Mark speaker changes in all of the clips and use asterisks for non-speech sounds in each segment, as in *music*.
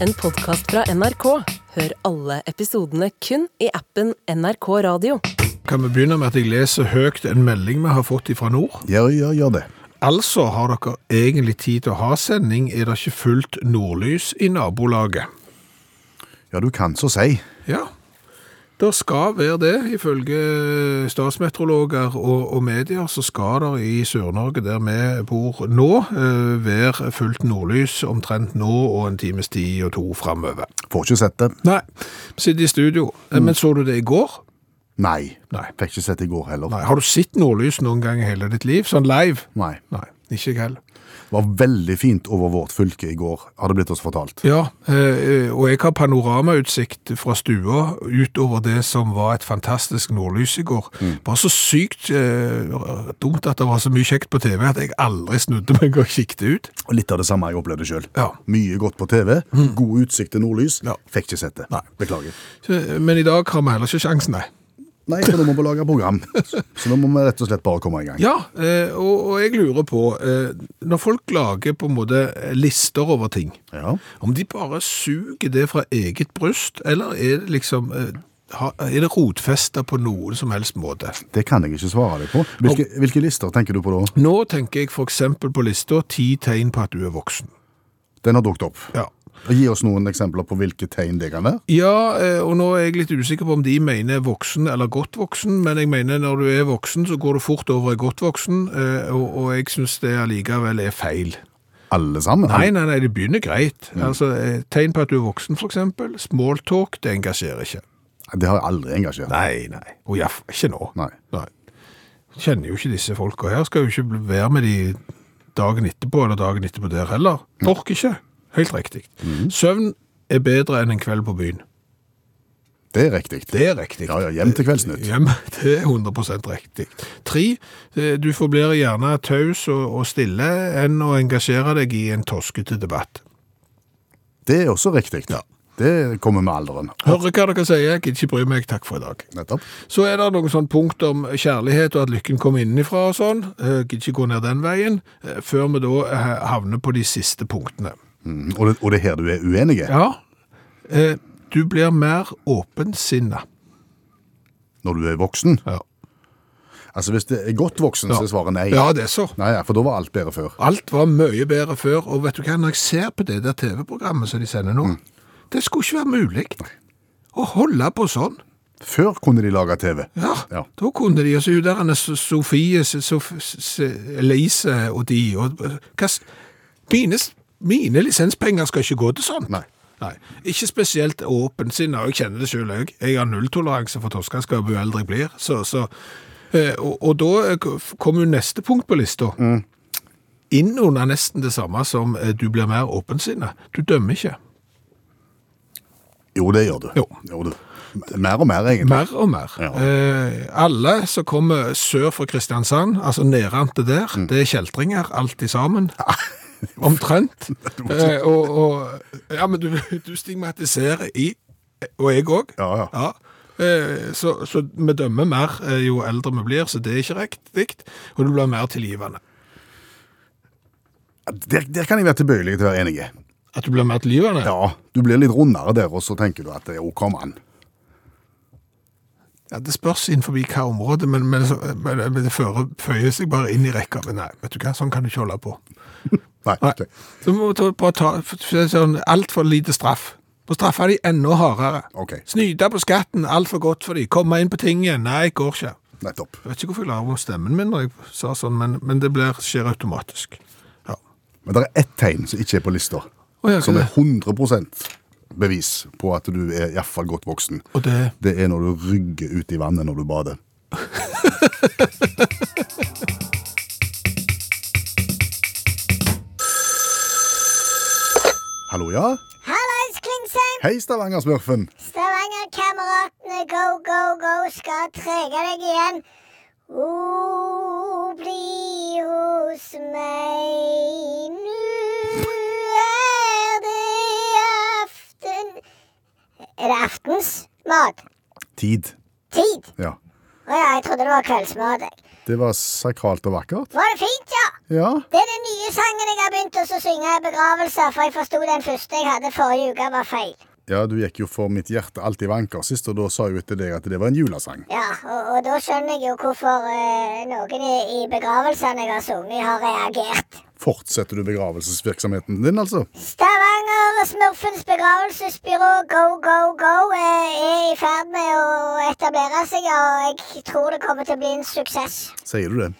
Speaker 1: en podkast fra NRK. Hør alle episodene kun i appen NRK Radio.
Speaker 2: Kan vi begynne med at jeg leser høyt en melding vi har fått fra nord?
Speaker 3: Ja, ja, gjør det.
Speaker 2: Altså, har dere egentlig tid til å ha sending, er det ikke fullt nordlys i nabolaget.
Speaker 3: Ja, du kan så si.
Speaker 2: Ja, det skal være det. Ifølge statsmeteorologer og, og medier så skal det i Sør-Norge, der vi bor nå, eh, være fullt nordlys omtrent nå og en times tid og to framover.
Speaker 3: Får ikke sett det.
Speaker 2: Nei, sitter i studio. Mm. Men så du det i går?
Speaker 3: Nei.
Speaker 2: Nei.
Speaker 3: Fikk ikke sett det i går heller.
Speaker 2: Nei. Har du sett nordlys noen gang i hele ditt liv? Sånn live?
Speaker 3: Nei.
Speaker 2: Nei, ikke jeg heller.
Speaker 3: Var veldig fint over vårt fylke i går, har det blitt oss fortalt.
Speaker 2: Ja, eh, og jeg har panoramautsikt fra stua utover det som var et fantastisk nordlys i går. Bare så sykt eh, dumt at det var så mye kjekt på TV at jeg aldri snudde meg og kikket ut.
Speaker 3: Og litt av det samme jeg opplevde sjøl.
Speaker 2: Ja.
Speaker 3: Mye godt på TV, god utsikt til nordlys.
Speaker 2: Ja.
Speaker 3: Fikk ikke sett det.
Speaker 2: Nei.
Speaker 3: Beklager.
Speaker 2: Men i dag har vi heller ikke sjansen, nei.
Speaker 3: Nei, for nå må vi lage program. *laughs* Så nå må vi rett og slett bare komme i gang.
Speaker 2: Ja, eh, og, jeg lurer på, eh, når folk lager på en måte lister over ting,
Speaker 3: Ja.
Speaker 2: om de bare suger det fra eget bryst, eller er det liksom... eh, Er det rotfesta på noen som helst måte?
Speaker 3: Det kan jeg ikke svare deg på. Hvilke, hvilke lister tenker du på da?
Speaker 2: Nå tenker jeg eksempel på lista ti tegn på at du er voksen.
Speaker 3: Den har dukket opp.
Speaker 2: Ja.
Speaker 3: Gi oss noen eksempler på hvilke tegn det kan være.
Speaker 2: Ja, eh, og nå er jeg litt usikker på om de mener voksen eller godt voksen, men jeg mener når du er voksen, så går du fort over i godt voksen, eh, og, jeg syns det allikevel er feil.
Speaker 3: Alle sammen?
Speaker 2: Nei, nei, nei, det begynner greit. Altså, eh, Tegn på at du er voksen, eksempel. Smalltalk, det engasjerer ikke.
Speaker 3: Det har jeg aldri engasjert.
Speaker 2: Nei, nei. Og ja, ikke nå.
Speaker 3: Nei.
Speaker 2: Nei. Kjenner jo ikke disse folka her. Skal jo ikke være med de dagen etterpå eller dagen etterpå der heller. Orker ikke. Helt riktig. Søvn er bedre enn en kveld på byen.
Speaker 3: Det er riktig.
Speaker 2: Det er riktig.
Speaker 3: Ja, ja, hjem til Kveldsnytt. *laughs*
Speaker 2: Hjem, det er 100% riktig. Tre, eh, du forblir gjerne taus og, og stille enn å engasjere deg i en toskete debatt.
Speaker 3: Det er også riktig. Det kommer med alderen.
Speaker 2: Hører hva dere sier, gidder ikke bry meg, takk for i dag.
Speaker 3: Nettopp.
Speaker 2: Så er det noen sånn punkt om kjærlighet og at lykken kommer innenfra og sånn. Eh, Gidder ikke gå ned den veien, eh, før vi da eh, havner på de siste punktene.
Speaker 3: Mm. Og, det, og det er her du er uenig?
Speaker 2: Ja, eh, du blir mer åpensinna.
Speaker 3: Når du er voksen?
Speaker 2: Ja.
Speaker 3: Altså Hvis det er godt voksen, så er svaret nei.
Speaker 2: ja, det er så.
Speaker 3: Nei, ja, For da var alt bedre før.
Speaker 2: Alt var mye bedre før, og vet du hva, når jeg ser på det der TV-programmet som de sender nå, det skulle ikke være mulig å holde på sånn.
Speaker 3: Før kunne de lage TV.
Speaker 2: Ja,
Speaker 3: Ja.
Speaker 2: da kunne de, altså hun der, Sofie, Sof, Elise og de, og hva, mine, mine lisenspenger skal ikke gå til sånn.
Speaker 3: Nei.
Speaker 2: Nei, ikke spesielt åpensinna, og jeg kjenner det selv òg. Jeg har nulltoleranse for torskeskap jo eldre jeg blir, så, så eh, og, og da eh, kommer jo neste punkt på lista. Inn under nesten det samme som eh, du blir mer åpensinna. Du dømmer ikke.
Speaker 3: Jo, det gjør du.
Speaker 2: Jo.
Speaker 3: du. Mer og mer, egentlig.
Speaker 2: Mer og mer.
Speaker 3: Ja.
Speaker 2: Eh, alle som kommer sør for Kristiansand, altså nedrante der,
Speaker 3: Mm.
Speaker 2: det er kjeltringer, alt i sammen. *laughs* *laughs* Omtrent. *laughs* Eh, og, og, ja, men du, du stigmatiserer i, og jeg òg.
Speaker 3: Ja, ja.
Speaker 2: Eh, så, så vi dømmer mer eh, jo eldre vi blir, så det er ikke riktig. Og du blir mer tilgivende.
Speaker 3: Der, der kan jeg være tilbøyelig til å være enig.
Speaker 2: At du blir mer tilgivende?
Speaker 3: Ja, Du blir litt rundere der, og så tenker du at jo, kom an.
Speaker 2: Ja, Det spørs innenfor hva område, men, men, men, det fører, føyer seg bare inn i rekka. Nei, vet du hva, sånn kan du ikke holde på.
Speaker 3: Nei,
Speaker 2: Nei. Så må vi ta- sånn, altfor lite straff. Må straffe de enda hardere.
Speaker 3: Okay.
Speaker 2: Snyte på skatten, altfor godt for de. Komme inn på tinget. Nei, går ikke.
Speaker 3: Nettopp.
Speaker 2: Jeg vet ikke hvorfor jeg la om stemmen min når jeg sa sånn, men, men det blir, skjer automatisk. Ja.
Speaker 3: Men det er ett tegn som ikke er på lista,
Speaker 2: oh, ja,
Speaker 3: som er 100 bevis på at du er iallfall godt voksen.
Speaker 2: Og det
Speaker 3: Det er når du rygger ut i vannet når du bader. *laughs* Hallo, ja?
Speaker 4: Hallais, Klingsheim!
Speaker 3: Hei, Stavanger-smurfen.
Speaker 4: Stavanger-kameratene, go, go, go, skal trege deg igjen. O, bli hos meg, nu er det aften Er det aftensmat?
Speaker 3: Tid.
Speaker 4: Tid?
Speaker 3: Ja.
Speaker 4: Å ja, jeg trodde det var kveldsmat. jeg.
Speaker 3: Det var sakralt og vakkert.
Speaker 4: Var det fint, ja?
Speaker 3: Ja.
Speaker 4: Det er den nye sangen jeg har begynt å synge i begravelser, for jeg forsto den første jeg hadde forrige uke var feil.
Speaker 3: Ja, du gikk jo for mitt hjerte alltid vanker sist, og da sa jo etter deg at det var en julesang.
Speaker 4: Ja, og, og da skjønner jeg jo hvorfor eh, noen i, i begravelsene jeg har sunget, har reagert.
Speaker 3: Fortsetter du begravelsesvirksomheten din, altså?
Speaker 4: Stavanger Smurfens begravelsesbyrå Go Go Go eh, er i ferd med å etablere seg, og jeg tror det kommer til å bli en suksess.
Speaker 3: Sier du det?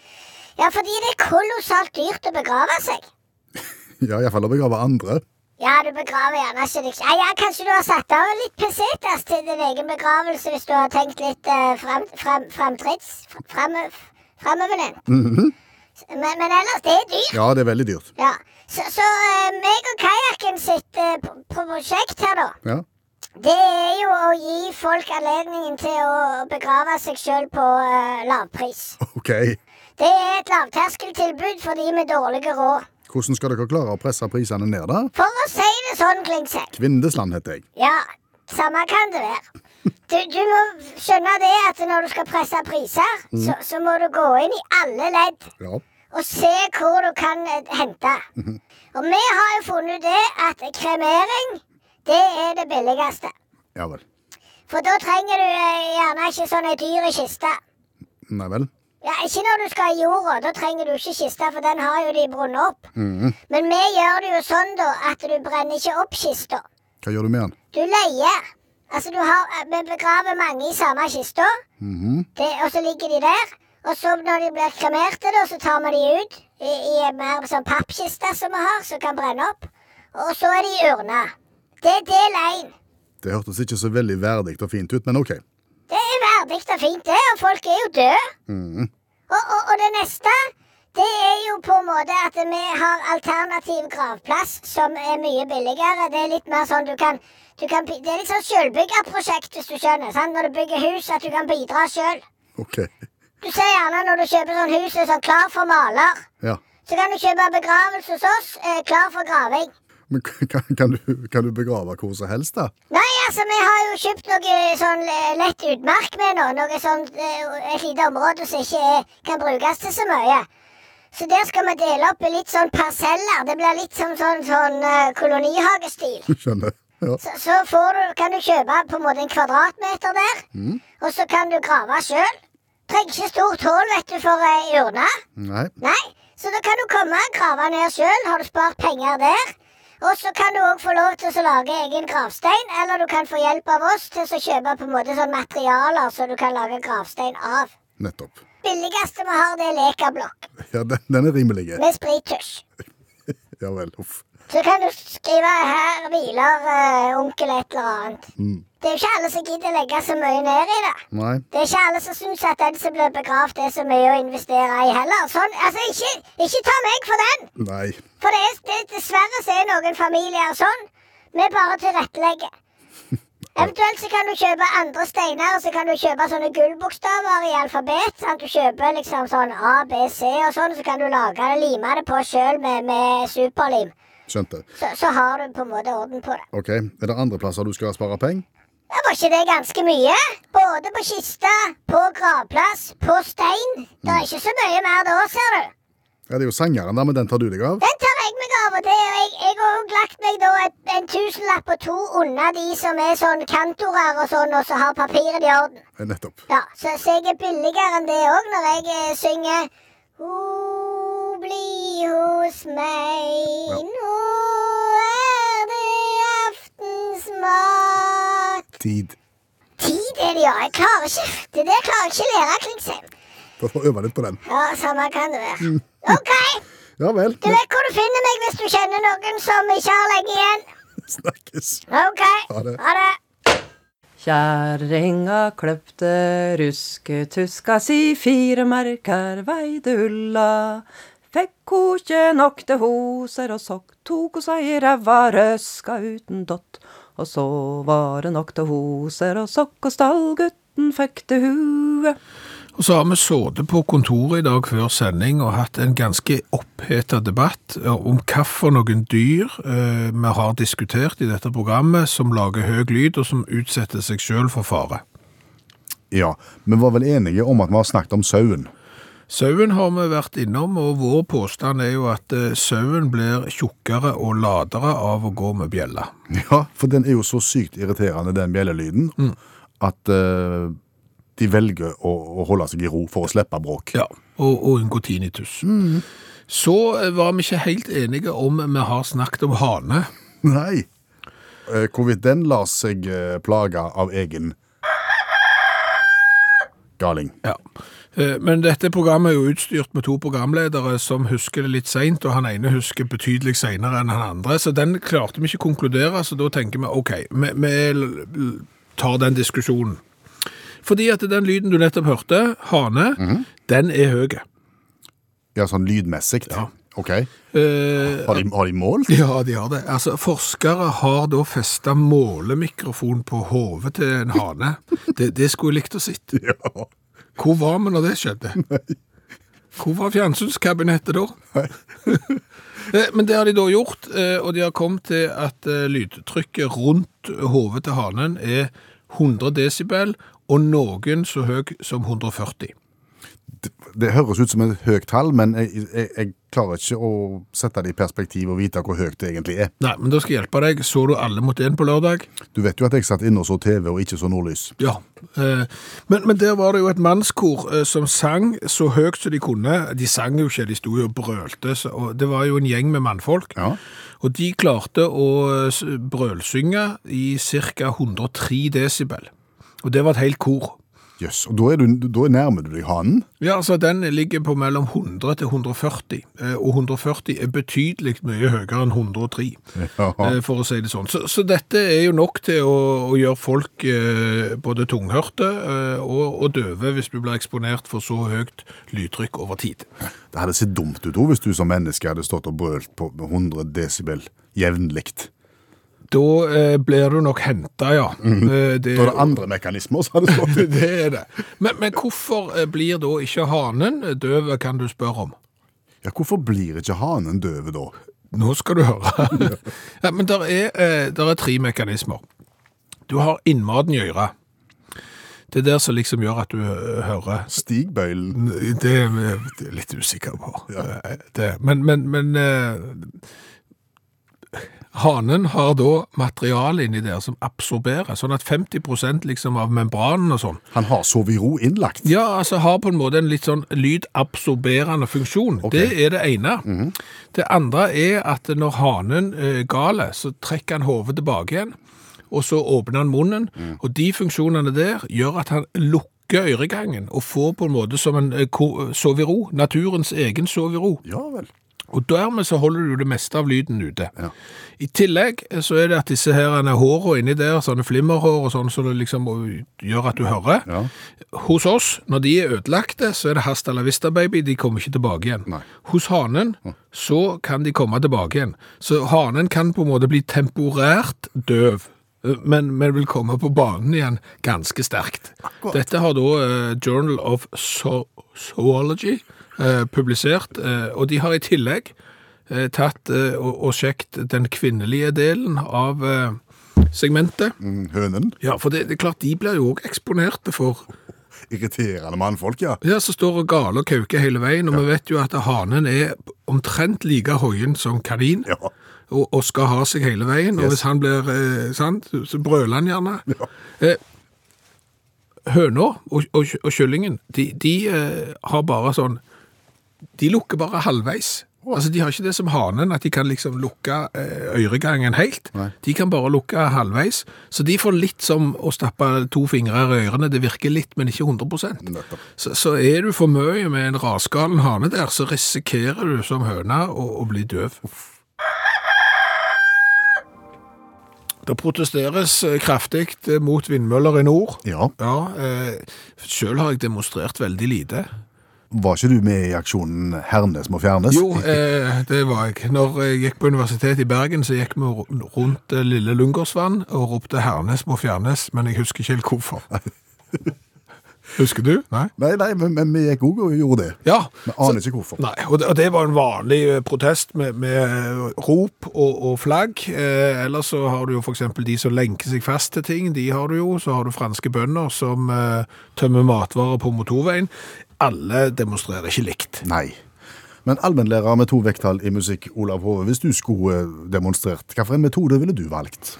Speaker 4: Ja, fordi det er kolossalt dyrt å begrave seg. *laughs*
Speaker 3: Ja, iallfall å begrave andre.
Speaker 4: Ja, du begraver gjerne ikke deg ja, ja, Kanskje du har satt av litt pesetas til din egen begravelse hvis du har tenkt litt uh, frem, frem, fremtrids... Frem, -hmm. men, men ellers, det er dyrt.
Speaker 3: Ja, det er veldig dyrt.
Speaker 4: Ja. Så, så uh, meg og kajakken sitt uh, prosjekt her, da,
Speaker 3: Ja.
Speaker 4: det er jo å gi folk anledningen til å begrave seg sjøl på uh, lavpris.
Speaker 3: OK.
Speaker 4: Det er et lavterskeltilbud for de med dårlige råd.
Speaker 3: Hvordan skal dere klare å presse prisene ned, da?
Speaker 4: For å si det sånn, Klingsheim.
Speaker 3: Kvindesland heter jeg.
Speaker 4: Ja, samme kan det være. Du, du må skjønne det at når du skal presse priser, så, så må du gå inn i alle ledd
Speaker 3: Ja.
Speaker 4: og se hvor du kan eh, hente. Og vi har jo funnet ut det at kremering, det er det billigste.
Speaker 3: Ja vel.
Speaker 4: For da trenger du eh, gjerne ikke sånn ei dyr i kiste.
Speaker 3: Nei vel.
Speaker 4: Ja, Ikke når du skal i jorda, da trenger du ikke kista, for den har jo de brunnet opp. Men vi gjør det jo sånn da at du brenner ikke opp kista.
Speaker 3: Hva gjør du med den?
Speaker 4: Du leier. Altså, du har, Vi begraver mange i samme kista, det, og så ligger de der. Og så når de blir kremerte, da, så tar vi de ut i, i en mer sånn pappkiste som vi har, som kan brenne opp. Og så er de i urna. Det er del én.
Speaker 3: Det hørtes ikke så veldig verdig og fint ut, men OK.
Speaker 4: Det er verdig og fint, det, og folk er jo døde. Og, og, og det neste, det er jo på en måte at vi har alternativ gravplass som er mye billigere. Det er litt mer sånn du kan, du kan Det er litt sånn sjølbyggerprosjekt, hvis du skjønner. Sant? Når du bygger hus, at du kan bidra sjøl.
Speaker 3: Okay.
Speaker 4: Du ser gjerne når du kjøper sånn hus er sånn klar for maler.
Speaker 3: Ja.
Speaker 4: Så kan du kjøpe begravelse hos oss, eh, klar for graving.
Speaker 3: Men kan, kan, du, kan du begrave hvor som helst, da?
Speaker 4: Nei, altså, vi har jo kjøpt noe sånn eh, lett utmark med nå. Noe sånn, eh, et lite område som ikke er, kan brukes til så mye. Så der skal vi dele opp i litt sånn parseller. Det blir litt som sånn, sånn eh, kolonihagestil. *laughs*
Speaker 3: Skjønner. Ja.
Speaker 4: Så, så får du, kan du kjøpe på en måte en kvadratmeter der, og så kan du grave sjøl. Trenger ikke stort hull, vet du, for ei urne.
Speaker 3: Nei.
Speaker 4: Nei, så da kan du komme og grave ned sjøl. Har du spart penger der? Og så kan du òg få lov til å lage egen gravstein, eller du kan få hjelp av oss til å kjøpe på en måte sånn materialer så du kan lage gravstein av.
Speaker 3: Nettopp.
Speaker 4: Billigste vi har, det er lekablokk
Speaker 3: Ja, den, den er rimelig.
Speaker 4: med sprittusj. *laughs*
Speaker 3: Ja vel. Uff.
Speaker 4: Så kan du skrive 'Her hviler uh, onkel et eller annet'. Det er jo ikke alle som gidder legge så mye ned i det.
Speaker 3: Nei.
Speaker 4: Det er ikke alle som syns at den som blir begravd, er så mye å investere i heller. Sånn, altså, ikke, ikke ta meg for den!
Speaker 3: Nei.
Speaker 4: For det er, det, dessverre så er noen familier sånn. Vi bare tilrettelegger. *laughs* Eventuelt så kan du kjøpe andre steiner, og så kan du kjøpe sånne gullbokstaver i alfabet. Sant? Du kjøper liksom sånn A, B, C og sånn, så kan du lage det, lime det på sjøl med, med superlim.
Speaker 3: Skjønte.
Speaker 4: Så, så har du på en måte orden på det.
Speaker 3: OK. Er det andre plasser du skal spare penger?
Speaker 4: Det Var ikke det ganske mye? Både på kiste, på gravplass, på stein. Det er ikke så mye mer da, ser du.
Speaker 3: Ja, det er jo sangeren, da, men den tar du deg av?
Speaker 4: Den tar jeg meg av, og det, og jeg, jeg har også lagt meg da et, en tusenlapp og to unna de som er sånn kantorer og sånn, og som har papiret i orden.
Speaker 3: Eh, Nettopp.
Speaker 4: Ja, så, så jeg er billigere enn det òg når jeg eh, synger Ho, bli hos meg, nå er det aftensmat.
Speaker 3: Tid.
Speaker 4: Tid er det, ja. Jeg klarer ikke Det der klarer jeg ikke lære, Klingsheim.
Speaker 3: Da får du øve litt på den.
Speaker 4: Ja, samme kan det være. OK, *laughs*
Speaker 3: Ja vel.
Speaker 4: du vet hvor du finner meg hvis du kjenner noen som ikke har lenge igjen. *laughs*
Speaker 3: Snakkes.
Speaker 4: OK.
Speaker 3: Ha det.
Speaker 4: Ha det.
Speaker 1: Kjerringa kløpte rusketuska si, fire merker veide ulla. Fikk ho ikke nok til hoser og sokk, tok ho seg i ræva, røska uten dott. Og så var det nok til hoser og sokk, og stallgutten fikk til hue.
Speaker 2: Og så har vi sittet på kontoret i dag før sending og hatt en ganske oppheta debatt eh, om hvilke dyr eh, vi har diskutert i dette programmet som lager høy lyd og som utsetter seg sjøl for fare.
Speaker 3: Ja, vi var vel enige om at vi har snakket om sauen.
Speaker 2: Sauen har vi vært innom, og vår påstand er jo at eh, sauen blir tjukkere og ladere av å gå med bjella.
Speaker 3: Ja, for den er jo så sykt irriterende, den bjellelyden, at uh, de velger å, å holde seg i ro for å slippe bråk.
Speaker 2: Ja, og, og unngå tinnitus. Så eh, var vi ikke helt enige om vi har snakket om hane.
Speaker 3: Nei. Hvorvidt den lar seg plage av egen galing.
Speaker 2: Ja. Eh, Men dette programmet er jo utstyrt med to programledere som husker det litt seint, og han ene husker betydelig seinere enn han andre, så den klarte vi ikke å konkludere, så da tenker vi OK, vi, vi tar den diskusjonen. Fordi at den lyden du nettopp hørte, hane, den er høy.
Speaker 3: Ja, sånn lydmessig.
Speaker 2: Ja.
Speaker 3: Ok.
Speaker 2: Eh,
Speaker 3: Har de, har de målt? *laughs*
Speaker 2: Ja, de har det. Altså, forskere har da festa målemikrofon på hodet til en hane. Det, det skulle jeg likt å sitte. *laughs*
Speaker 3: Ja.
Speaker 2: Hvor var vi når det skjedde? *laughs* Hvor var fjernsynskabinettet da? Nei. *laughs* Men det har de da gjort, eh, og de har kommet til at eh, lydtrykket rundt hodet til hanen er 100 desibel, og noen så høy som 140.
Speaker 3: Det høres ut som et høyt tall, men jeg, jeg, jeg klarer ikke å sette det i perspektiv og vite hvor høyt det egentlig er.
Speaker 2: Nei, men da skal jeg hjelpe deg. Så du alle mot en på lørdag?
Speaker 3: Du vet jo at jeg satt inne og så TV og ikke så nordlys.
Speaker 2: Ja, eh, men, men der var det jo et mannskor eh, som sang så høyt som de kunne. De sang jo ikke, de sto jo og brølte, så, og det var jo en gjeng med mannfolk.
Speaker 3: Ja.
Speaker 2: Og de klarte å eh, brølsynge i ca. 103 desibel. Og det var et helt kor.
Speaker 3: Jøss. Og da, er du, da nærmer du deg hanen?
Speaker 2: Ja, altså den ligger på mellom 100 til 140, eh, og 140 er betydelig mye høyere enn 103,
Speaker 3: Ja.
Speaker 2: eh, for å si det sånn. Så, så dette er jo nok til å, å gjøre folk eh, både tunghørte eh, og, og døve hvis du blir eksponert for så høyt lydtrykk over tid.
Speaker 3: Det hadde sett dumt ut også hvis du som menneske hadde stått og brølt på 100 desibel jevnligt.
Speaker 2: Da eh, blir du nok henta, ja. Eh, det,
Speaker 3: Da er det andre mekanismer sa det stått. *laughs*
Speaker 2: det er det. Men, men hvorfor eh, blir da ikke hanen døv, kan du spørre om?
Speaker 3: Ja, hvorfor blir ikke hanen døv da?
Speaker 2: Nå skal du høre. *laughs* ja, men der er, eh, der er tre mekanismer. Du har innmaten i øret. Det er der som liksom gjør at du hører.
Speaker 3: Stigbøylen.
Speaker 2: Det det er litt usikker på. Ja. Det. Men, men, men hanen har da materiale inni der som absorberer, sånn at 50% liksom av membranen og sånn,
Speaker 3: Han har soviro innlagt.
Speaker 2: ja, altså har på en måte en litt sånn lydabsorberende funksjon.
Speaker 3: Okay.
Speaker 2: Det er det ene. Det andre er at når hanen er gale, så trekker han hodet tilbake igjen, og så åpner han munnen, og de funksjonene der gjør at han lukker øregangen og får på en måte som en eh, ko- sove i ro, naturens egen sove i ro.
Speaker 3: Ja vel.
Speaker 2: Og dermed så holder du det meste av lyden ute.
Speaker 3: Ja.
Speaker 2: I tillegg så er det at disse her hårene inni der, sånne flimmerhår og sånn, så det liksom gjør at du hører.
Speaker 3: Ja.
Speaker 2: Hos oss, når de er ødelagte, så er det hasta la vista, baby. De kommer ikke tilbake igjen.
Speaker 3: Nei.
Speaker 2: Hos hanen så kan de komme tilbake igjen. Så hanen kan på en måte bli temporært døv, men, men vil komme på banen igjen ganske sterkt.
Speaker 3: Akkurat.
Speaker 2: Dette har da uh, Journal of Zoology eh, publisert, eh, og de har i tillegg eh, tatt eh, og, sjekt den kvinnelige delen av eh, segmentet.
Speaker 3: Mm, Hønen.
Speaker 2: Ja, for det, det er klart, de blir jo også eksponerte for
Speaker 3: Irriterende mannfolk, ja.
Speaker 2: Ja, som står og galer og kauker hele veien, og vi vet jo at hanen er omtrent like hoien som kanin,
Speaker 3: Ja.
Speaker 2: og, og skal ha seg hele veien, og hvis han blir, eh, sant, så- brøler han gjerne. Eh, høna og, og, og kyllingen, de, de eh, har bare sånn, de lukker bare halvveis. Altså, de har ikke det som hanen, at de kan liksom lukke eh, øregangen helt.
Speaker 3: Nei.
Speaker 2: De kan bare lukke halvveis. Så de får litt som å stappe to fingre i ørene. Det virker litt, men ikke 100
Speaker 3: Nettopp.
Speaker 2: så, så er du for mye med en rasgalen hane der, så risikerer du som høne å, å bli døv. Det protesteres eh, kraftig eh, mot vindmøller i nord.
Speaker 3: Ja.
Speaker 2: Ja, eh, selv har jeg demonstrert veldig lite.
Speaker 3: Var ikke du med i aksjonen Hernes må fjernes?
Speaker 2: Jo, eh, det var jeg. Når jeg gikk på universitetet i Bergen, så gikk vi rundt eh, Lille Lungårdsvann og ropte 'Hernes må fjernes', men jeg husker ikke helt hvorfor. *laughs* Husker du? Nei?
Speaker 3: Nei, nei, men, men vi gikk òg og gjorde det.
Speaker 2: Ja.
Speaker 3: Vi aner ikke hvorfor.
Speaker 2: Nei, og det, og det var en vanlig eh, protest med, med eh, rop og, og flagg. Eh, ellers så har du jo eksempel de som lenker seg fast til ting, de har du jo. Så har du franske bønder som eh, tømmer matvarer på motorveien. Alle demonstrerer ikke likt.
Speaker 3: Nei. Men allmennlærer med to vekttall i musikk, Olav Hove, hvis du skulle eh, demonstrert, hvilken metode ville du valgt?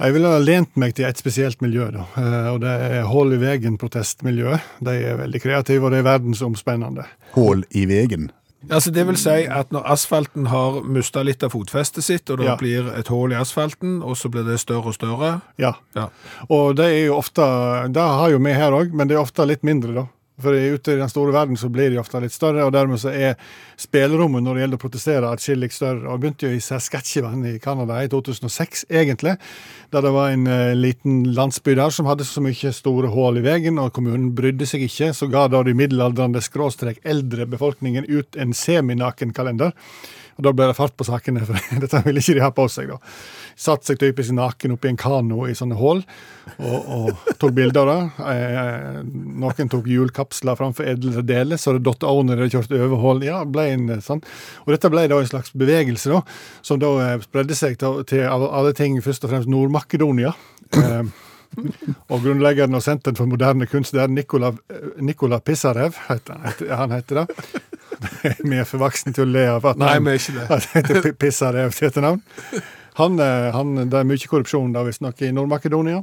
Speaker 5: Jeg ville ha lent meg til et spesielt miljø, da. Eh, og det er Hull i vegen-protestmiljøet. De er veldig kreative, og det er verdensomspennende.
Speaker 3: Hål i vegen.
Speaker 2: Altså Det vil si at når asfalten har mista litt av fotfestet sitt, og det
Speaker 5: Ja.
Speaker 2: blir et hull i asfalten, og så blir det større og større
Speaker 5: Ja.
Speaker 2: ja.
Speaker 5: Og det er jo ofte Det har jo vi her òg, men det er ofte litt mindre, da. For ute i den store verden så blir de ofte litt større, og dermed så er spillerommet når det gjelder å protestere, atskillig større. Og begynte jo i Saskatchewan i Canada i 2006, egentlig. Der det var en uh, liten landsby der som hadde så mye store hull i veien, og kommunen brydde seg ikke. Så ga da de middelaldrende skråstrek eldre befolkningen ut en seminakenkalender. Og Da ble det fart på sakene, for *laughs* dette ville ikke de ha på seg. da. Satt seg typisk naken oppi en kano i sånne hull og, og tok bilder det. Eh, noen tok hjulkapsler framfor edlere deler, så det datt av når de kjørte over hull. Ja, ble en, sånn. Og dette ble da en slags bevegelse, da, som da eh, spredde seg til, til alle ting først og fremst Nord-Makedonia. Eh, og grunnleggeren og senteren for moderne kunst der, Nikola, Nikola Pissarev, heter, han heter det. Vi *laughs* er for voksne til å le av at
Speaker 2: Nei, vi er ikke det.
Speaker 5: at det heter Pissarev til etternavn. Han, eh, han, det er mye korrupsjon da visstnok i Nord-Makedonia,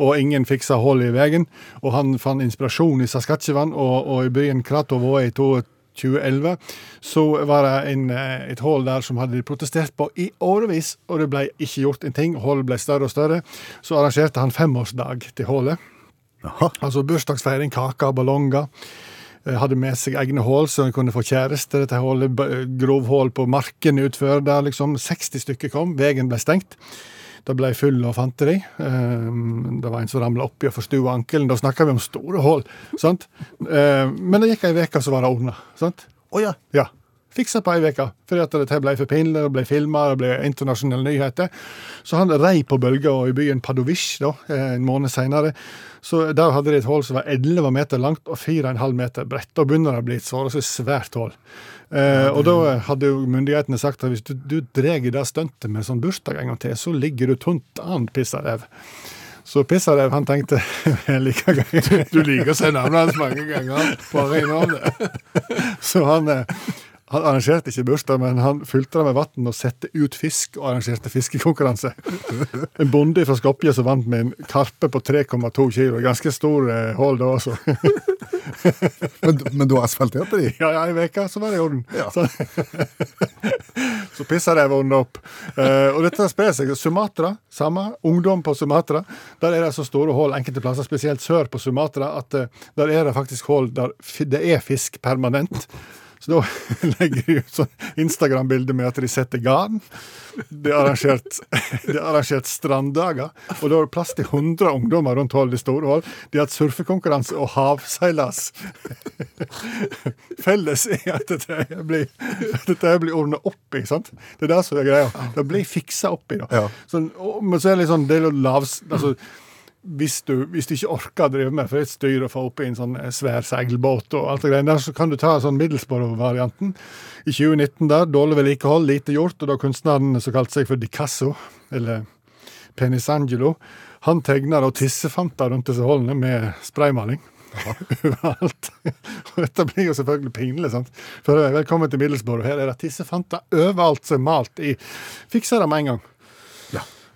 Speaker 5: og ingen fiksa hull i veien. Og han fant inspirasjon i Saskatchewan og, og i byen Kratovo i 2011. Så var det en, eh, et hull der som hadde de protestert på i årevis, og det ble ikke gjort en ting. Hullet ble større og større. Så arrangerte han femårsdag til hullet. Altså bursdagsfeiring, kaker, ballonger. Eh, Hadde med seg egne hull så en kunne få kjæreste. Dette hullet, b- grovhull på marken utfor der liksom 60 stykker kom. Veien ble stengt. Det ble full av fanteri. Eh, Det var en som ramla oppi og forstua ankelen. Da snakka vi om store hull. sant? Eh, Men det gikk ei uke, så var det ordna. sant?
Speaker 3: oh, ja.
Speaker 5: Ja. Fiksa på ei uke, fordi at dette ble for pinlig, det ble filma, det ble internasjonale nyheter. Så han rei på bølga og i byen Padovish da, eh, en måned seinere. Så der hadde de et hull som var 11 meter langt og 4,5 meter bredt. Og begynner det å bli et forholdsvis svært hull. Eh, og da hadde jo myndighetene sagt at hvis du, du drar det stuntet med sånn bursdag en gang til, så ligger du tunt an, pissarev. Så Pissarev han tenkte *laughs* like greit.
Speaker 2: Du liker å si navnet hans mange ganger. Bare innom det. *laughs*
Speaker 5: Så han, eh, han arrangerte ikke bursdag, men han fylte det med vann og sette ut fisk og arrangerte fiskekonkurranse. *laughs* En bonde fra Skopje som vant med en karpe på 3,2 kilo. Ganske stor eh, hull da også.
Speaker 3: Men, *laughs* men du asfalterte de?
Speaker 5: Ja, ja, ei uke, så var det i orden.
Speaker 3: Ja.
Speaker 5: Så, *laughs* så pissa de vondt opp. Eh, og dette sprer seg. Sumatra, samme. Ungdom på Sumatra. Der er det så store hull enkelte plasser, spesielt sør på Sumatra, at eh, der er det faktisk hull der det er fisk permanent. Så da *laughs* legger de ut sånn Instagram-bilde med at de setter garn. Det er arrangert, *laughs* er arrangert stranddager, og da er det plass til 100 ungdommer rundt hull, i store hull. De har hatt surfekonkurranse og havseilas. *laughs* Felles er at dette blir, dette blir ordna opp i. sant? Det er det som er greia. Det blir fiksa opp i. da.
Speaker 3: Ja.
Speaker 5: Sånn, og, men så er det litt sånn, det er lavs... Altså, hvis du, hvis du ikke orker å drive med for et styr å få opp i en sånn eh, svær seilbåt, og alt det greiene der, så kan du ta sånn middelsboro-varianten. I 2019 der, dårlig vedlikehold, lite gjort, og da kunstneren som kalte seg for Dicasso, eller Penisangelo, han tegner og tissefanter rundt disse hullene med spraymaling. *laughs* Overalt. Og dette blir jo selvfølgelig pinlig. sant? For Velkommen til Middelsboro. Her er det tissefanter overalt som er malt i. Fiksa det med en gang.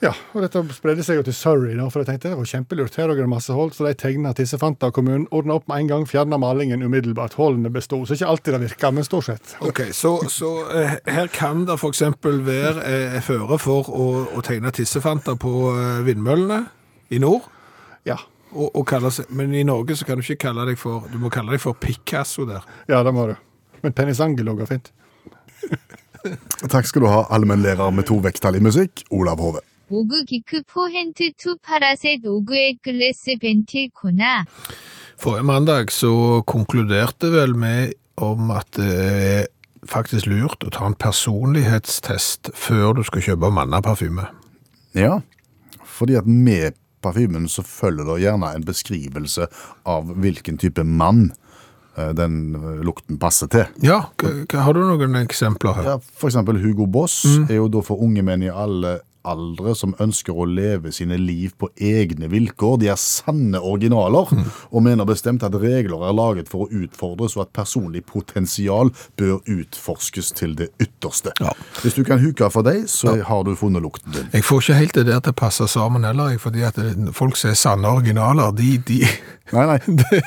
Speaker 5: Ja, og dette spredde seg jo til Surrey, da, for jeg tenkte det var kjempelurt. Her er det masse hold, så de tegna Tissefanta kommunen, ordna opp med en gang, fjerna malingen umiddelbart. Hullene besto. Så ikke alltid det virka, men stort sett.
Speaker 2: Ok, Så, så eh, her kan det f.eks. være eh, føre for å, å tegne Tissefanta på eh, vindmøllene i nord.
Speaker 5: Ja.
Speaker 2: Og, og kalle seg, men i Norge så kan du ikke kalle deg for Du må kalle deg for Picasso der.
Speaker 5: Ja, det må du. Men Pennisangelo går fint.
Speaker 3: Takk skal du ha, allmennlærer med to vekttall i musikk, Olav Hove.
Speaker 6: 오그 기크 포헨트 투 파라셋 오그의 글래스 벤틸 코나
Speaker 2: Forrige mandag så konkluderte vel vi om at det er faktisk lurt å ta en personlighetstest før du skal kjøpe mannaparfyme.
Speaker 3: Ja, fordi at vi parfymen så følger det gjerne en beskrivelse av hvilken type mann eh, den eh, lukten passer til.
Speaker 2: Ja, k- k- har du noen eksempler her?
Speaker 3: Ja, for eksempel Hugo Boss er jo da for unge menn i alle aldre som ønsker å leve sine liv på egne vilkår. De er sanne originaler, og mener bestemt at regler er laget for å utfordres, og at personlig potensial bør utforskes til det ytterste.
Speaker 2: Ja.
Speaker 3: Hvis du kan huke for deg, så har du funnet lukten din.
Speaker 2: Jeg får ikke helt det der til å passe sammen heller, fordi at folk som er sanne originaler, de, de
Speaker 3: Nei, nei. *laughs*
Speaker 2: det,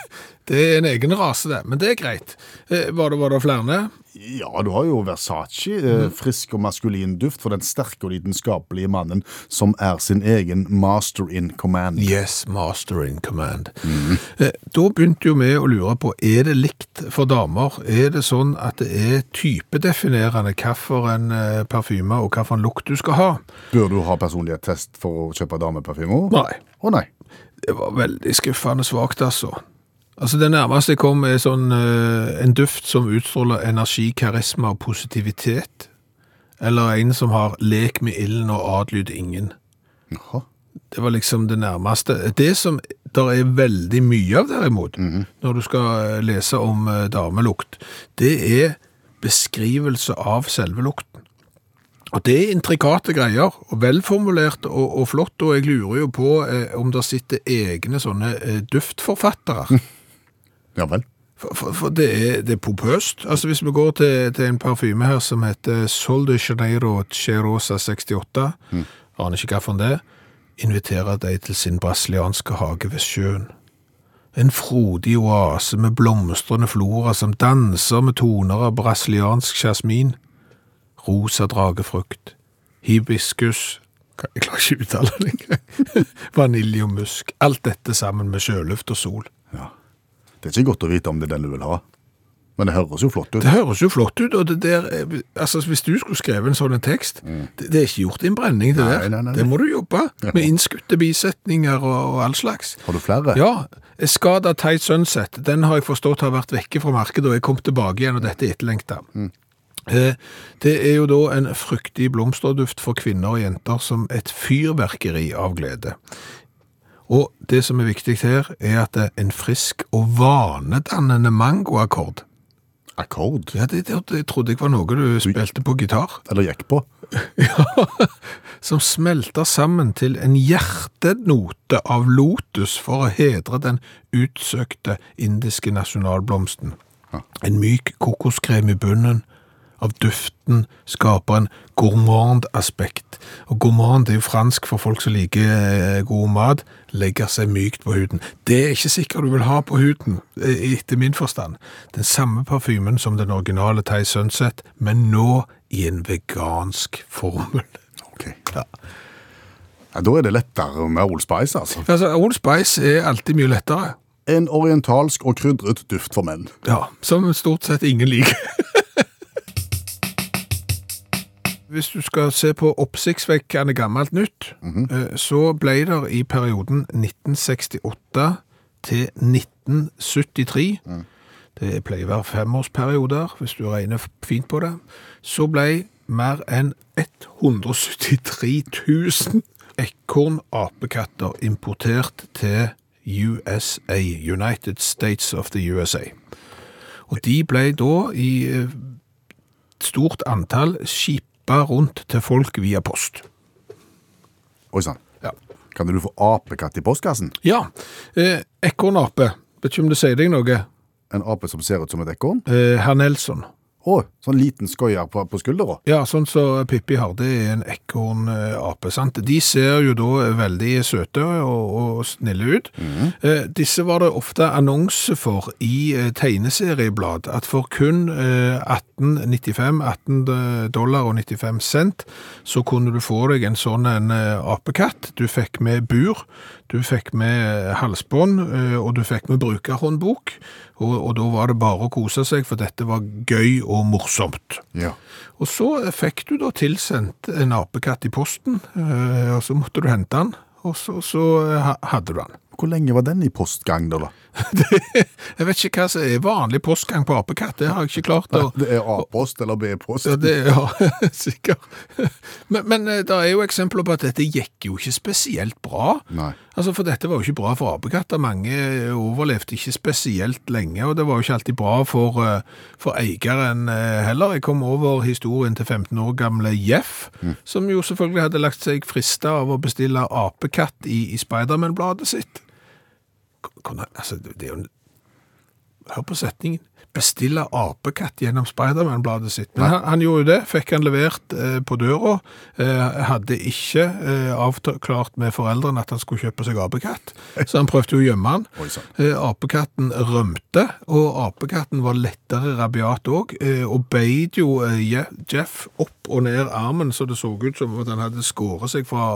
Speaker 2: det er en egen rase, det. Men det er greit. Eh, Var det, var det flere?
Speaker 3: Ja, du har jo Versace, Mm. frisk og maskulin duft for den sterke og lidenskapelige mannen som er sin egen master in command.
Speaker 2: Yes, master in command. Mm. Da begynte jo vi å lure på, er det likt for damer? Er det sånn at det er typedefinerende hvilken eh, parfyme og hvilken lukt du skal ha?
Speaker 3: Bør du ha personlighetstest for å kjøpe dameparfymer?
Speaker 2: Nei.
Speaker 3: Å nei.
Speaker 2: Det var veldig skuffende svagt, altså. Altså, Det nærmeste jeg kom, er sånn, eh, en duft som utstråler energi, karisma og positivitet. Eller en som har lek med ilden og adlyd ingen.
Speaker 3: Jaha.
Speaker 2: Det var liksom det nærmeste. Det som der er veldig mye av derimot, når du skal eh, lese om eh, damelukt, det er beskrivelse av selve lukten. Og det er intrikate greier, og velformulert og, og flott, og jeg lurer jo på eh, om det sitter egne sånne eh, duftforfattere. *laughs*
Speaker 3: Ja vel.
Speaker 2: For, for, for det, er, det er pompøst. Altså Hvis vi går til, til en parfyme her som heter Sol de Janeiro Cherosa 68, aner ikke hvilken det er, inviterer deg til sin brasilianske hage ved sjøen. En frodig oase med blomstrende flora som danser med toner av brasiliansk jasmin, rosa dragefrukt, hibiskus, jeg klarer ikke å uttale det engang, *laughs* vanilje og musk, alt dette sammen med sjøluft og sol.
Speaker 3: Det er ikke godt å vite om det er den du vil ha. Men det høres jo flott ut.
Speaker 2: Det høres jo flott ut, og det der, eh, altså hvis du skulle skrevet en sånn tekst tekst, det, det er ikke gjort i en brenning det
Speaker 3: Nei,
Speaker 2: der.
Speaker 3: nei, nei.
Speaker 2: Det må du jobbe *laughs* med innskutte bisetninger og, og all slags.
Speaker 3: Har du flere?
Speaker 2: Ja, Skada Tight Sunset, den har jeg forstått har vært vekke fra markedet, og jeg kom tilbake igjen, og dette er etterlengta. Eh, Det er jo da en fruktig blomsterduft for kvinner og jenter som et fyrverkeri av glede. Og det som er viktig her, er at det er en frisk og vanedannende mangoakkord.
Speaker 3: Akkord?
Speaker 2: Ja, det, det, det trodde jeg var noe du spilte på gitar. *laughs*
Speaker 3: Eller gikk på? *laughs*
Speaker 2: ja, Som smelter sammen til en hjertenote av lotus for å hedre den utsøkte indiske nasjonalblomsten. En myk kokoskrem i bunnen av duften skaper en gourmand aspekt. Og gourmand er jo fransk for folk som liker eh, god mat, legger seg mykt på huden. Det er ikke sikkert du vil ha på huden, eh, etter min forstand. Den samme parfymen som den originale Thai Sunset, men nå i en vegansk formel.
Speaker 3: Ok.
Speaker 2: Ja.
Speaker 3: Ja, da er det lettere med Old Spice, altså.
Speaker 2: Altså, Old Spice er alltid mye lettere.
Speaker 3: En orientalsk og krydret duft for menn.
Speaker 2: Ja, som stort sett ingen liker. *laughs* Hvis du skal se på oppsiktsvekkende gammelt nytt, eh, så ble det i perioden 1968 til 1973, det pleier å være femårsperioder hvis du regner fint på det, så ble mer enn 173 000 ekorn-apekatter importert til USA, United States of the USA. Og de ble da i eh, stort antall skippa rundt til folk via post.
Speaker 3: Oi sann.
Speaker 2: Ja.
Speaker 3: Kan du få apekatt i postkassen?
Speaker 2: Ja, eh, ekornape. Vet ikke om det sier deg noe.
Speaker 3: En ape som ser ut som et ekorn?
Speaker 2: Eh, Herr Nelson.
Speaker 3: Å, sånn liten skøyer på, på skuldra.
Speaker 2: Ja, sånn som Pippi har, det er en ekornape, sant? De ser jo da veldig søte og, og snille ut. eh, disse var det ofte annonse for i eh, tegneserieblad, at for kun eh, 18,95, 18 dollar og 95 cent, så kunne du få deg en sånn en eh, apekatt. Du fikk med bur, du fikk med eh, halsbånd, eh, og du fikk med brukerhåndbok, og, og da var det bare å kose seg, for dette var gøy og morsomt.
Speaker 3: Ja.
Speaker 2: Og så fikk du da tilsendt en apekatt i posten, eh, og så måtte du hente den, og så, så hadde du den.
Speaker 3: Hvor lenge var den i postgang, da? da? *laughs*
Speaker 2: Jeg vet ikke hva som er vanlig postgang på apekatt, det har jeg ikke klart å *laughs*
Speaker 3: Det er A-post eller B-post.
Speaker 2: Ja, det *laughs* ja, sikkert. Men, men eh, det er jo eksempler på at dette gikk jo ikke spesielt bra.
Speaker 3: Nei.
Speaker 2: Altså, For dette var jo ikke bra for apekatter. Mange overlevde ikke spesielt lenge, og det var jo ikke alltid bra for, eh, for eieren eh, heller. Jeg kom over historien til 15 år gamle Jeff, som jo selvfølgelig hadde lagt seg frista av å bestille apekatt i, i Spiderman-bladet sitt. Altså, det er jo Hør på setningen. Bestille apekatt gjennom Spiderman-bladet sitt. Men han, han gjorde jo det, fikk han levert eh, på døra. Eh, hadde ikke eh, avklart med foreldrene at han skulle kjøpe seg apekatt, så han prøvde jo å gjemme han. Eh, apekatten rømte, og apekatten var lettere rabiat òg, eh, og beit jo eh, Jeff opp og ned armen, så det så ut som at han hadde skåret seg fra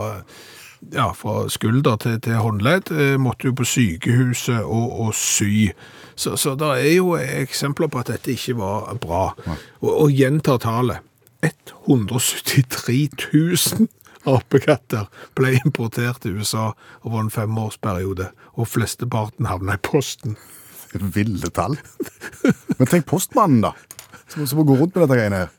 Speaker 2: ja, fra skulder til, til håndledd, eh, måtte jo på sykehuset og, og sy. Så, så det er jo eksempler på at dette ikke var bra. Og, og gjentar tallet. 173 000 apekatter ble importert til USA over en femårsperiode, og flesteparten havna i posten.
Speaker 3: Ville tall. Men tenk postmannen, da. Som, som må gå rundt med dette greiene her.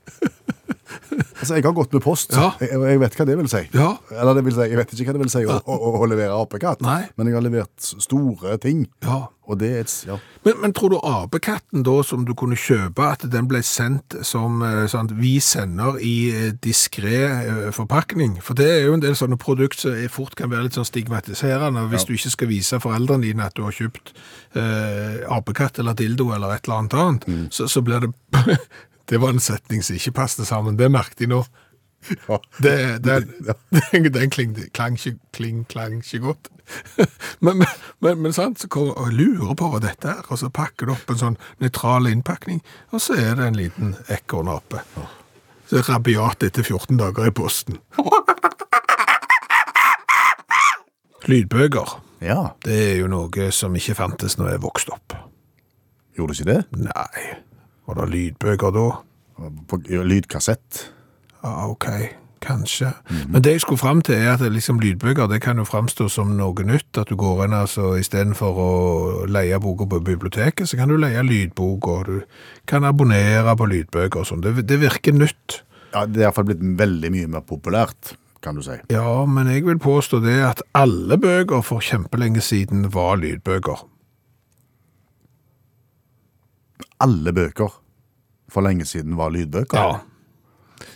Speaker 3: Altså, Jeg har gått med post.
Speaker 2: Ja.
Speaker 3: Jeg, jeg vet hva det vil si.
Speaker 2: Ja.
Speaker 3: Eller det vil si, Jeg vet ikke hva det vil si å, å, å, levere apekatt,
Speaker 2: Nei.
Speaker 3: men jeg har levert store ting.
Speaker 2: Ja.
Speaker 3: Og det er et ja.
Speaker 2: Men, men tror du apekatten da, som du kunne kjøpe, at den ble sendt som sånn, vi sender i eh, diskré eh, forpakning? For det er jo en del sånne produkt som fort kan være litt sånn stigmatiserende. Hvis du ikke skal vise foreldrene dine at du har kjøpt eh, apekatt eller dildo eller et eller annet annet, så, så blir det Det var en setning som ikke passet sammen. Det merket de nå.
Speaker 3: Ja.
Speaker 2: Det, det, den, den kling, klang, ikke, kling, klang ikke godt. Men, men, men, sant, så kommer og lurer på hva dette er, og så pakker du opp en sånn nøytral innpakning, og så er det en liten ekornape. Så rabiat etter 14 dager i posten. Lydbøker,
Speaker 3: ja.
Speaker 2: det er jo noe som ikke fantes når jeg vokste opp.
Speaker 3: Gjorde du ikke det?
Speaker 2: Nei, var det lydbøker da?
Speaker 3: På lydkassett?
Speaker 2: Ja, ok, kanskje. Men det jeg skulle frem til er at liksom lydbøker, det kan jo fremstå som noe nytt, at du går inn altså, i stedet for å leie boka på biblioteket, så kan du leie lydbok, og du kan abonnere på lydbøker og sånn. Det, det virker nytt.
Speaker 3: Ja, Det er iallfall blitt veldig mye mer populært, kan du si.
Speaker 2: Ja, men jeg vil påstå det at alle bøker for kjempelenge siden var lydbøker.
Speaker 3: Alle bøker for lenge siden var lydbøker.
Speaker 2: Ja.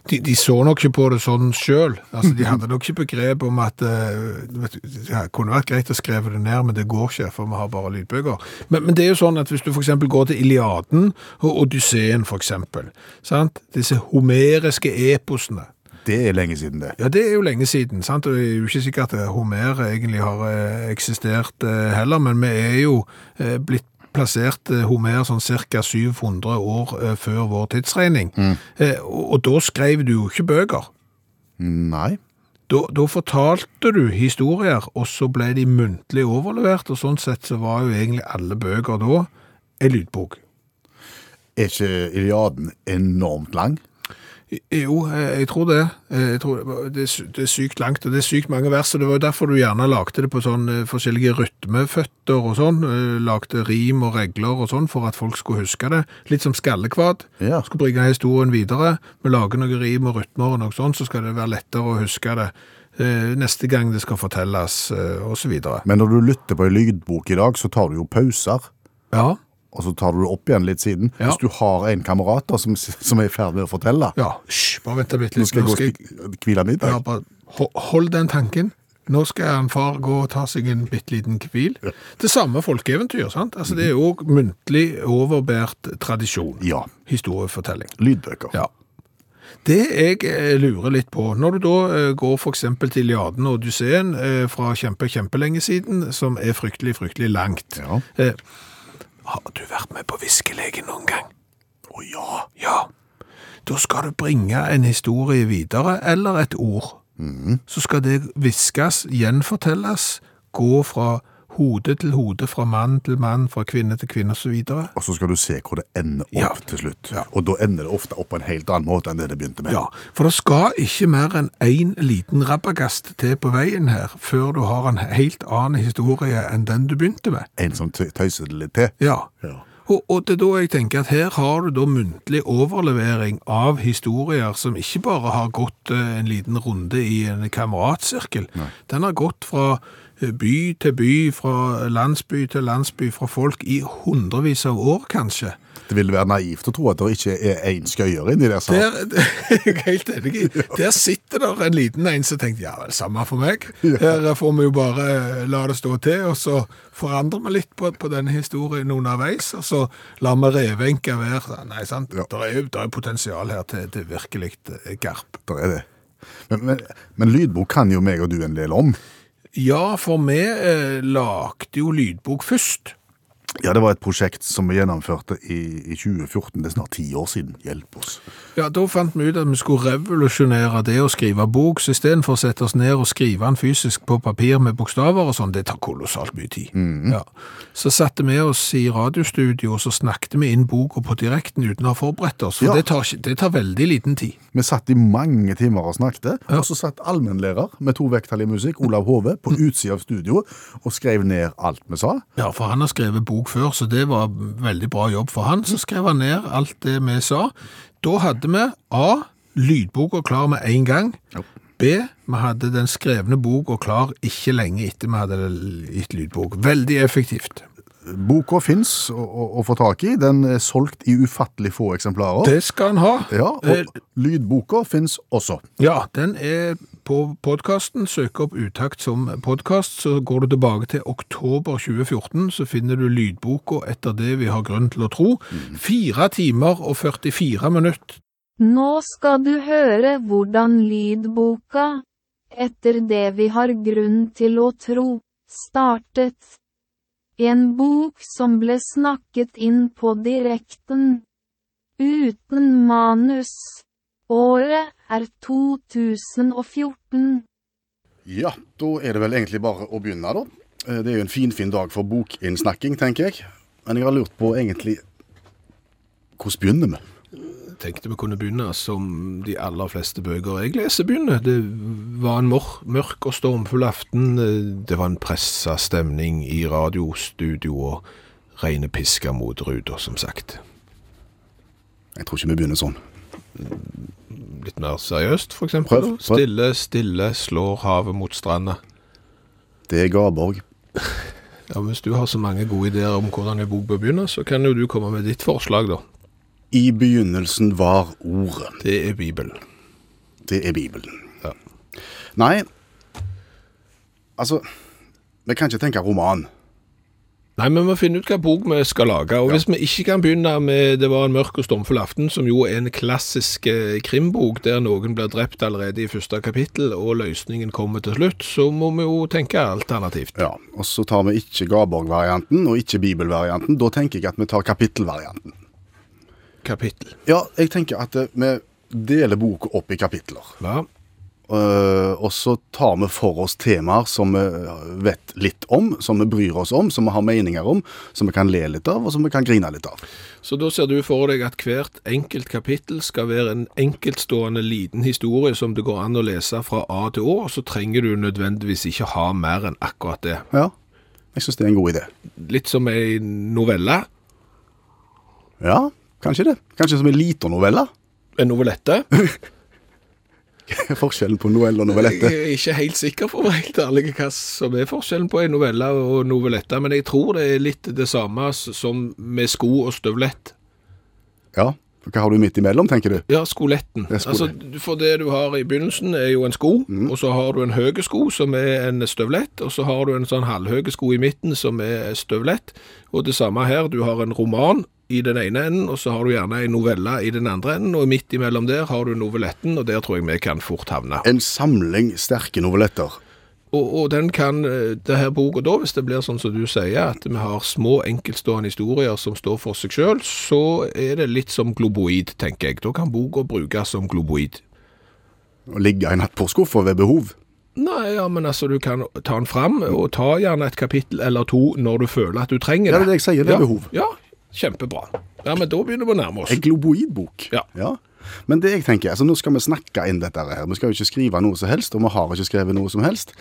Speaker 2: De, de så nok ikke på det sånn sjøl. Altså, de hadde nok ikke begrep om at uh, vet du, Det kunne vært greit å skrive det ned, men det går ikke, for vi har bare lydbøker. Men, men det er jo sånn at hvis du f.eks. går til Iliaden og Odysseen, f.eks. Disse homeriske eposene.
Speaker 3: Det er lenge siden, det.
Speaker 2: Ja, det er jo lenge siden, sant? og det er jo ikke sikkert at Homer egentlig har eh, eksistert eh, heller, men vi er jo blitt plassert eh, Homer sånn ca. 700 år eh, før vår tidsregning. Mm. og, og da skrev du jo ikke bøker.
Speaker 3: Nei.
Speaker 2: Da, da fortalte du historier, og så ble de muntlig overlevert, og sånn sett så var jo egentlig alle bøker da en lydbok.
Speaker 3: Er ikke Iliaden enormt lang?
Speaker 2: Jo, eh, jeg tror det. Eh, Jeg tror det, er, det er sykt langt, og det er sykt mange vers, og det var jo derfor du gjerne lagde det på sånn eh, forskjellige rytmeføtter og sånn, lagde rim og regler og sånn, for at folk skulle huske det. Litt som skallekvad.
Speaker 3: Ja.
Speaker 2: Skulle bringe historien videre. Vi lager noen rim og rytmer og noe sånt, så skal det være lettere å huske det neste gang det skal fortelles, osv.
Speaker 3: Men når du lytter på en lydbok i dag, så tar du jo pauser.
Speaker 2: Ja,
Speaker 3: Og så tar du det opp igjen litt siden.
Speaker 2: Ja.
Speaker 3: Hvis du har en kamerat da, som, som er i ferd med å fortelle
Speaker 2: ja. Hysj, bare vent litt.
Speaker 3: Nå skal jeg gå og
Speaker 2: jeg
Speaker 3: hvile middag.
Speaker 2: Ja, bare hold den tanken. Nå skal en far gå og ta seg en bitte liten hvil. Det samme folkeeventyr, sant? Altså, det er jo muntlig overbært tradisjon.
Speaker 3: Ja.
Speaker 2: Historiefortelling.
Speaker 3: Lydbøker.
Speaker 2: Ja. Det jeg eh, lurer litt på, når du da eh, går eksempel til Iliaden og Odysseen eh, fra kjempe, kjempelenge siden, som er fryktelig, fryktelig langt.
Speaker 3: Ja.
Speaker 2: Har du vært med på viskelegen noen gang?
Speaker 3: Å ja.
Speaker 2: Ja. Da skal du bringe en historie videre, eller et ord. Så skal det viskes, gjenfortelles, gå fra hode til hode, fra mann til mann, fra kvinne til kvinne osv.
Speaker 3: Og så skal du se hvor det ender opp
Speaker 2: Ja.
Speaker 3: til slutt.
Speaker 2: Ja.
Speaker 3: Og da ender det ofte opp på en helt annen måte enn det det begynte med.
Speaker 2: Ja, for det skal ikke mer enn én liten rabagast til på veien her, før du har en helt annen historie enn den du begynte med.
Speaker 3: En som tø- tøyser det litt til.
Speaker 2: Ja.
Speaker 3: Ja.
Speaker 2: Og, og det er da jeg tenker at her har du da muntlig overlevering av historier som ikke bare har gått eh, en liten runde i en kameratsirkel. Den har gått fra by til by, fra landsby til landsby, fra folk i hundrevis av år kanskje.
Speaker 3: Det ville være naivt å tro at det ikke er én skøyer inni der. Så.
Speaker 2: Der, *laughs* jeg er helt enig i. Der sitter der en liten en som tenker ja vel, samme for meg. Her får vi jo bare eh, la det stå til, og så forandrer vi litt på, på denne historien underveis, og så lar vi revenka være. Nei, sant?
Speaker 3: Ja.
Speaker 2: Det er jo det er potensial her til, til virkelig eh, garp.
Speaker 3: Det er det. Men, men, men lydbok kan jo meg og du en del om.
Speaker 2: Ja, for vi eh, lagde jo lydbok først.
Speaker 3: Ja, det var et prosjekt som vi gjennomførte i, i 2014. Det er snart ti år siden. Hjelp oss.
Speaker 2: Ja, da fant vi ut at vi skulle revolusjonere det å skrive bok, så istedenfor å sette oss ned og skrive den fysisk på papir med bokstaver og sånn, det tar kolossalt mye tid. Ja. Så satte vi oss i radiostudio, og så snakket vi inn boka på direkten uten å ha forberedt oss, for
Speaker 3: Ja.
Speaker 2: det, tar, det tar veldig liten tid.
Speaker 3: Vi satt i mange timer og snakket, og så satt allmennlærer med to vekttall i musikk, Olav Hove, på utsida av studioet og skrev ned alt vi sa.
Speaker 2: Ja, for han har skrevet bok før, så det var veldig bra jobb for han. Så skrev han ned alt det vi sa. Da hadde vi A. Lydboka klar med en gang. B. Vi hadde den skrevne boka klar ikke lenge etter vi hadde gitt lydbok. Veldig effektivt.
Speaker 3: Boka fins å, å, å få tak i. Den er solgt i ufattelig få eksemplarer.
Speaker 2: Det skal han ha.
Speaker 3: Ja, og
Speaker 2: Eh,
Speaker 3: lydboka fins også.
Speaker 2: Ja, den er på podkasten. Søk opp Utakt som podkast, så går du tilbake til oktober 2014, så finner du lydboka etter det vi har grunn til å tro. Fire timer og 44 minutter.
Speaker 7: Nå skal du høre hvordan lydboka, etter det vi har grunn til å tro, startet. En bok som ble snakket inn på direkten. Uten manus. Året er 2014.
Speaker 3: Ja, da er det vel egentlig bare å begynne, da. Eh, Det er jo en finfin fin dag for bokinnsnakking, tenker jeg. Men jeg har lurt på egentlig Hvordan begynner vi?
Speaker 2: tenkte vi kunne begynne som de aller fleste bøker jeg leser begynner. Det var en mør mørk og stormfull aften. Det var en pressa stemning i radiostudio og rene piska mot ruta, som sagt.
Speaker 3: Jeg tror ikke vi begynner sånn.
Speaker 2: Litt mer seriøst,
Speaker 3: prøv.
Speaker 2: Stille, stille, slår havet mot stranda.
Speaker 3: Det er Garborg. *laughs*
Speaker 2: Ja, Hvis du har så mange gode ideer om hvordan en bok bør begynne, så kan jo du komme med ditt forslag, da.
Speaker 3: I begynnelsen var ordet.
Speaker 2: Det er Bibelen.
Speaker 3: Det er Bibelen.
Speaker 2: Ja.
Speaker 3: Nei, altså Vi kan ikke tenke roman.
Speaker 2: Nei, men vi må finne ut hva bok vi skal lage. Og hvis vi ikke kan begynne med 'Det var en mørk og stormfull aften', som jo er en klassisk eh, krimbok der noen blir drept allerede i første kapittel, og løsningen kommer til slutt, så må vi jo tenke alternativt.
Speaker 3: Ja, Og så tar vi ikke Gaborg-varianten og ikke Bibel-varianten. Da tenker jeg at vi tar kapittel-varianten.
Speaker 2: Kapittel.
Speaker 3: Ja, jeg tenker at eh, vi deler boka opp i kapitler.
Speaker 2: Ja.
Speaker 3: Eh, og så tar vi for oss temaer som vi vet litt om, som vi bryr oss om, som vi har meninger om, som vi kan le litt av, og som vi kan grine litt av.
Speaker 2: Så da ser du for deg at hvert enkelt kapittel skal være en enkeltstående liten historie som det går an å lese fra A til Å, og så trenger du nødvendigvis ikke ha mer enn akkurat det.
Speaker 3: Ja, jeg syns det er en god idé.
Speaker 2: Litt som ei novelle.
Speaker 3: Ja, kanskje det. Kanskje som en liten novelle.
Speaker 2: En novellette. *laughs* *laughs*
Speaker 3: Forskjellen på novelle og novellette.
Speaker 2: Jeg er ikke helt sikker på helt ærlig hva som er forskjellen på en novelle og novellette, men jeg tror det er litt det samme som med sko og støvlett.
Speaker 3: Ja, Hva har du midt imellom, tenker du?
Speaker 2: Ja, skoletten.
Speaker 3: Det er.
Speaker 2: Altså, for det du har i begynnelsen er jo en sko, og så har du en høy sko som er en støvlett, og så har du en sånn halvhøy sko i midten som er støvlett, og det samme her, du har en roman i den ene enden, og så har du gjerne en novelle i den andre enden, og midt imellom der har du novelletten, og der tror jeg vi kan fort havne.
Speaker 3: En samling sterke novelletter.
Speaker 2: Og, og den kan, eh, det her boka da, hvis det blir sånn som du sier, at vi har små enkeltstående historier som står for seg selv, så er det litt som globoid, tenker jeg. Da kan boka brukes som globoid.
Speaker 3: Å ligge i nattbordsskuffa ved behov.
Speaker 2: Nei, ja, men altså, du kan ta den fram, og ta gjerne et kapittel eller to når du føler at du trenger
Speaker 3: Ja,
Speaker 2: det.
Speaker 3: det er det jeg sier, det er
Speaker 2: ja.
Speaker 3: behov.
Speaker 2: Ja, kjempebra. Ja, men da begynner vi å nærme oss.
Speaker 3: En globoidbok.
Speaker 2: Ja.
Speaker 3: Men det jeg tenker, altså nå skal vi snakke inn dette her. Vi skal jo ikke skrive noe som helst, og vi har ikke skrevet noe som helst.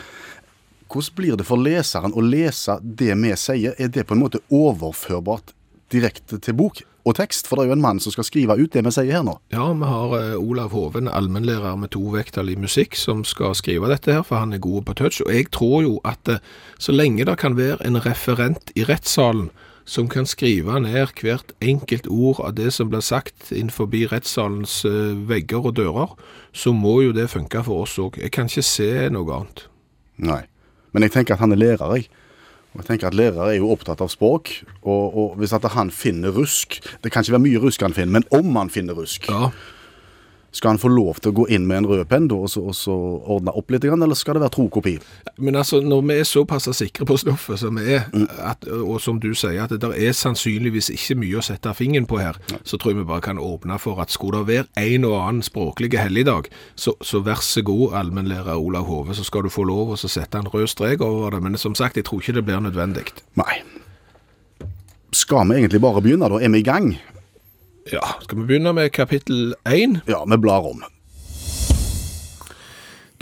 Speaker 3: Hvordan blir det for leseren å lese det vi sier? Er det på en måte overførbart direkte til bok og tekst? For det er jo en mann som skal skrive ut det vi sier her nå.
Speaker 2: Ja, vi har eh, Olav Hoven, allmennlærer med to vekttall i musikk, som skal skrive dette her, for han er god på touch. Og jeg tror jo at eh, så lenge det kan være en referent i rettssalen som kan skrive ned hvert enkelt ord av det som blir sagt innenfor rettssalens eh, vegger og dører, så må jo det funke for oss òg. Jeg kan ikke se noe annet.
Speaker 3: Nei. Men jeg tenker at han er lærer, jeg. Og jeg tenker at Lærere er jo opptatt av språk, og, og hvis at han finner rusk Det kan ikke være mye rusk han finner, men om han finner rusk,
Speaker 2: Ja,
Speaker 3: skal han få lov til å gå inn med en rød penn og, og så ordne opp litt, eller skal det være tro kopi?
Speaker 2: Men altså, når vi er såpass sikre på stoffet som vi er, at, og som du sier, at det der er sannsynligvis ikke mye å sette fingeren på her, så tror jeg vi bare kan åpne for at skulle det være en og annen språklige helligdag, så, så vær så god, allmennlærer Olav Hove, så skal du få lov å sette en rød strek over det. Men som sagt, jeg tror ikke det blir nødvendig.
Speaker 3: Nei. Skal vi egentlig bare begynne, da? Er vi i gang?
Speaker 2: Ja, skal vi begynne med kapittel 1?
Speaker 3: Ja, vi blar om.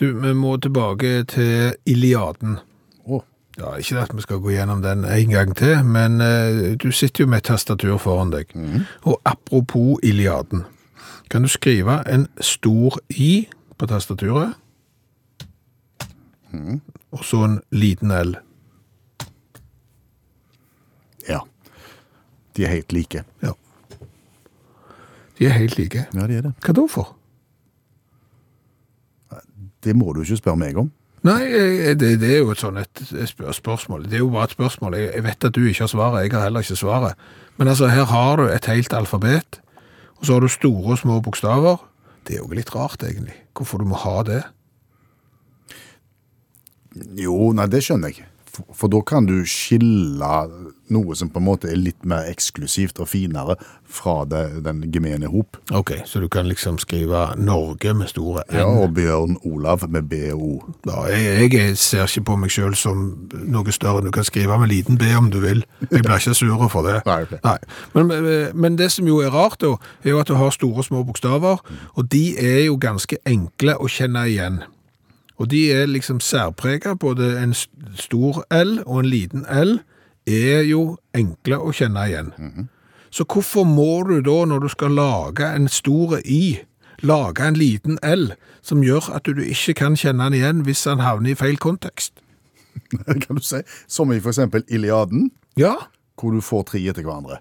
Speaker 2: Du, vi må tilbake til Iliaden.
Speaker 3: Å,
Speaker 2: Ja, ikke at vi skal gå gjennom den en gang til, men eh, du sitter jo med et tastatur foran deg. Og apropos Iliaden, kan du skrive en stor I på tastaturet? Og så en liten L.
Speaker 3: ja. De er helt like.
Speaker 2: Ja. De er helt like.
Speaker 3: Ja, de er det.
Speaker 2: Hva da for?
Speaker 3: Det må du ikke spørre meg om.
Speaker 2: Nei, eh, det, det er jo et sånn et spør spørsmål. Det er jo bare et spørsmål. Jeg, jeg vet at du ikke har svaret, jeg har heller ikke svaret. Men altså, her har du et helt alfabet, og så har du store og små bokstaver. Det er jo litt rart, egentlig. Hvorfor du må ha det?
Speaker 3: Jo, nei, det skjønner jeg. For, da kan du skille noe som på en måte er litt mer eksklusivt og finere fra det, den gemene hop.
Speaker 2: Ok, så du kan liksom skrive Norge med store N.
Speaker 3: Ja, og Bjørn Olav med BO.
Speaker 2: Ja, jeg, jeg ser ikke på meg selv som noe større. Du kan skrive med liten B om du vil. Jeg blir ikke sur for det.
Speaker 3: Nei, okay.
Speaker 2: Nei. men, men det som jo er rart da, er jo at du har store og små bokstaver, og de er jo ganske enkle å kjenne igjen. Og de er liksom særpreget, både en stor L og en liten L er jo enkle å kjenne igjen. Så hvorfor må du da, når du skal lage en stor I, lage en liten L, som gjør at du ikke kan kjenne den igjen hvis den havner i feil kontekst? *laughs*
Speaker 3: kan du si. Som i eksempel Iliaden,
Speaker 2: Ja,
Speaker 3: hvor du får tre etter hverandre.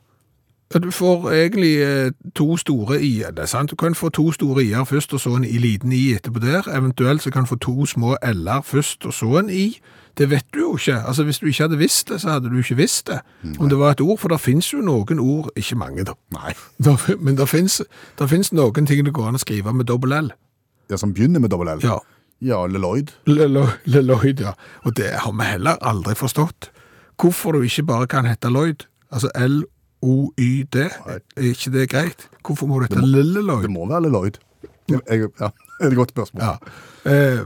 Speaker 2: Ja, Du får egentlig eh, to store i-er. Det er sant, du kan få to store i-er først, og så en i liten i etterpå der. Eventuelt så kan du få to små l-er først, og så en i. Det vet du jo ikke. Altså, Hvis du ikke hadde visst det, så hadde du ikke visst det. Om det var et ord, for det finnes jo noen ord, ikke mange da,
Speaker 3: Nei. *laughs*
Speaker 2: Der- men det fins noen ting det går an å skrive med dobbel L.
Speaker 3: Ja, som begynner med dobbel L.
Speaker 2: Ja,
Speaker 3: Ja, Leloid.
Speaker 2: Lelo- Leloid, ja. Og det har vi heller aldri forstått. Hvorfor du ikke bare kan hete Lloyd, altså L-O-Y-D, er ikke det greit? Hvorfor må du hete Lille
Speaker 3: Det må være Lilleloid. Jeg, ja, *laughs* det er et godt spørsmål.
Speaker 2: Ja. Eh,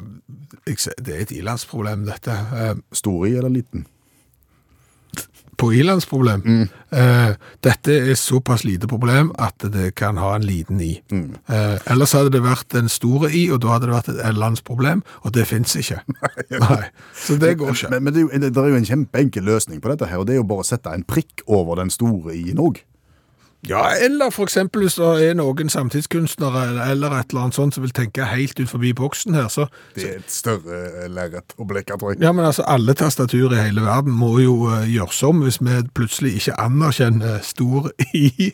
Speaker 2: jeg det er et ilandsproblem, dette. Eh,
Speaker 3: Stor i eller liten?
Speaker 2: På ilandsproblem. Eh, dette er såpass lite problem at det kan ha en liten i. Eh, ellers hadde det vært en store i, og da hadde det vært et L-landsproblem, og det finnes ikke. *laughs* Nei, så det går ikke.
Speaker 3: Men, men det, er jo, det, det er jo en kjempeenkel løsning på dette her, og det er jo bare å sette en prikk over den store i-en òg.
Speaker 2: Ja, eller eksempel hvis det er noen samtidskunstnere eller- eller et eller annet sånt som vil tenke helt ut forbi boksen her, så
Speaker 3: Det er et større eh, lerret å blekke, tror jeg.
Speaker 2: Ja, men altså, alle tastatur i hele verden må jo uh, gjøres om hvis vi plutselig ikke anerkjenner stor *laughs* I.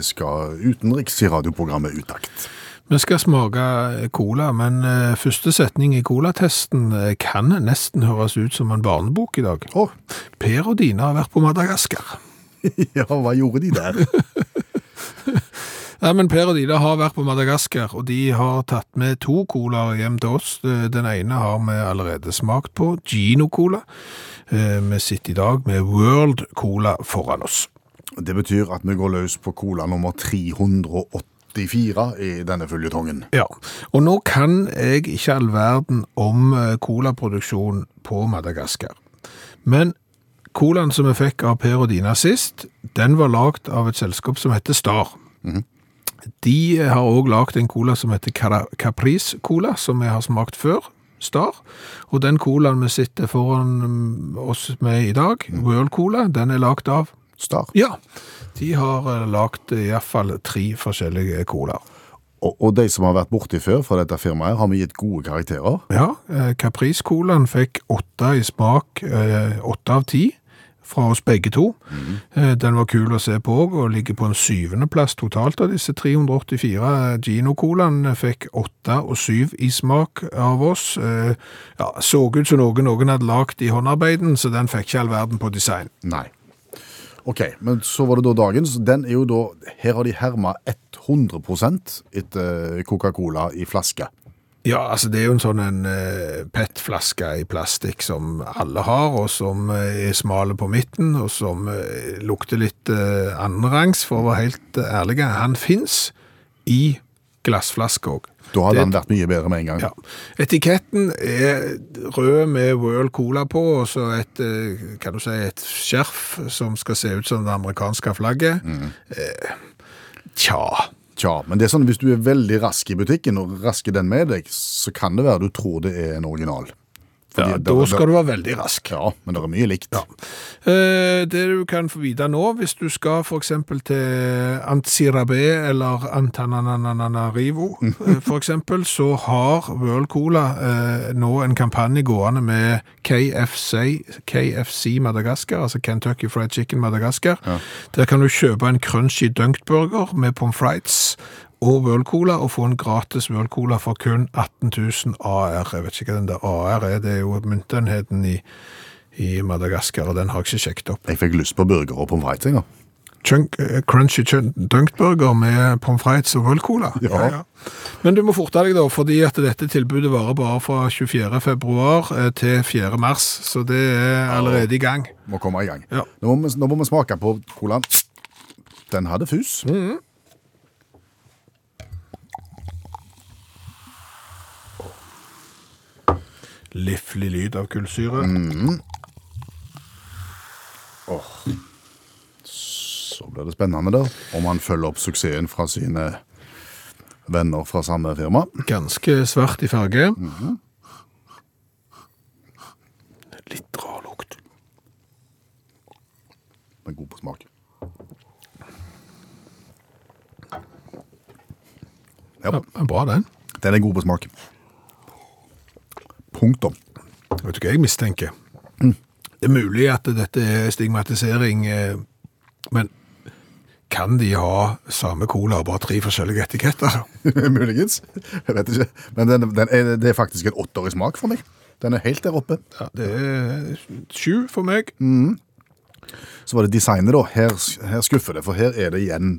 Speaker 3: vi skal utenriks i radioprogrammet Utakt.
Speaker 2: Vi skal smake cola, men uh, første setning i colatesten uh, kan nesten høres ut som en barnebok i dag.
Speaker 3: Oh.
Speaker 2: Per og Dina har vært på Madagaskar. *laughs*
Speaker 3: ja, hva gjorde de der? *laughs*
Speaker 2: Ja, men Per og Dina har vært på Madagaskar, og de har tatt med to colaer hjem til oss. Den ene har vi allerede smakt på, Gino Cola. Eh, Vi sitter i dag med World Cola foran oss.
Speaker 3: Det betyr at vi går løs på cola nummer 384 i denne føljetongen.
Speaker 2: Ja, og nå kan jeg ikke all verden om eh, colaproduksjon på Madagaskar. Men colaen som vi fikk av Per og Dina sist, den var lagd av et selskap som heter Star. De har òg lagd en cola som heter Caprice Cola, som vi har smakt før. Star. Og den colaen vi sitter foran mm, oss med i dag, World Cola, den er lagd av
Speaker 3: Star.
Speaker 2: Ja, de har eh, lagd iallfall tre forskjellige colaer.
Speaker 3: Og, og de som har vært borti før fra dette firmaet, har vi gitt gode karakterer.
Speaker 2: Ja, eh, Caprice Colaen fikk åtte i smak, eh, åtte av ti fra oss begge to. Mm. Den var kul å se på òg, og ligger på en syvende plass totalt av disse 384. Gino Colaen fikk åtte og syv i smak av oss. Eh, Ja, så ut som noe noen hadde lagd i håndarbeiden, så den fikk ikke all verden på design.
Speaker 3: Nei. Ok, men så var det da dagens. Den er jo da, her har de herma 100% etter Coca-Cola i flaske.
Speaker 2: Ja, altså det er jo en sånn en eh, PET-flaske i plastikk som alle har, og som eh, er smale på midten, og som eh, lukter litt eh, annenrangs, for å være helt eh, ærlig. Han finnes i glassflaske òg.
Speaker 3: Da hadde
Speaker 2: Det-
Speaker 3: han vært mye bedre med en gang.
Speaker 2: Ja. Etiketten er rød med World Cola på, og så et, eh, kan du si, et skjerf som skal se ut som det amerikanske flagget. Eh, tja,
Speaker 3: Tja, men det er sånn, hvis du er veldig rask i butikken og rasker den med deg, så kan det være du tror det er en original.
Speaker 2: Ja, da skal du være veldig rask.
Speaker 3: Ja, men det er mye likt.
Speaker 2: Ja. Eh, det du kan få vite nå, hvis du skal eksempel til Antsirabe eller Antanananarivo, f.eks., for eksempel, så har World Cola eh, nå en kampanje gående med KFC, KFC Madagaskar, altså Kentucky Fried Chicken Madagaskar. Der kan du kjøpe en crunchy dunkburger med pommes frites og World Cola, og få en gratis World Cola for kun 18 000 AR. Jeg vet ikke hva den der AR er, det er jo myntenheten i, i Madagaskar, og den har jeg ikke sjekket opp.
Speaker 3: Jeg fikk lyst på burger og pommes frites jeg.
Speaker 2: Chunk, eh, crunchy dunked med pommes frites og World Cola.
Speaker 3: Ja.
Speaker 2: Men du må forte deg da, fordi at dette tilbudet varer bare fra 24. februar eh, til 4. mars, så det er allerede i gang.
Speaker 3: Må komme i gang.
Speaker 2: Ja.
Speaker 3: Nå, må vi, nå må vi smake på colaen. Den hadde fus.
Speaker 2: Liflig lyd av kullsyre.
Speaker 3: Så blir det spennende da, om han følger opp suksessen fra sine venner fra samme firma.
Speaker 2: Ganske svart i farge. Litt rar lukt.
Speaker 3: Men god på smak. Ja,
Speaker 2: Ja, bra den.
Speaker 3: den er god på smak. Punktum.
Speaker 2: Vet du hva jeg mistenker? Det er mulig at dette er stigmatisering, eh, men kan de ha samme cola og bare tre forskjellige etiketter? *laughs*
Speaker 3: Muligens. Jeg vet ikke. Men den, den er, det er faktisk en åtter i smak for meg. Den er helt der oppe.
Speaker 2: Ja, det er sju for meg.
Speaker 3: Så var det designet, da. Her, her skuffer det, for her er det igjen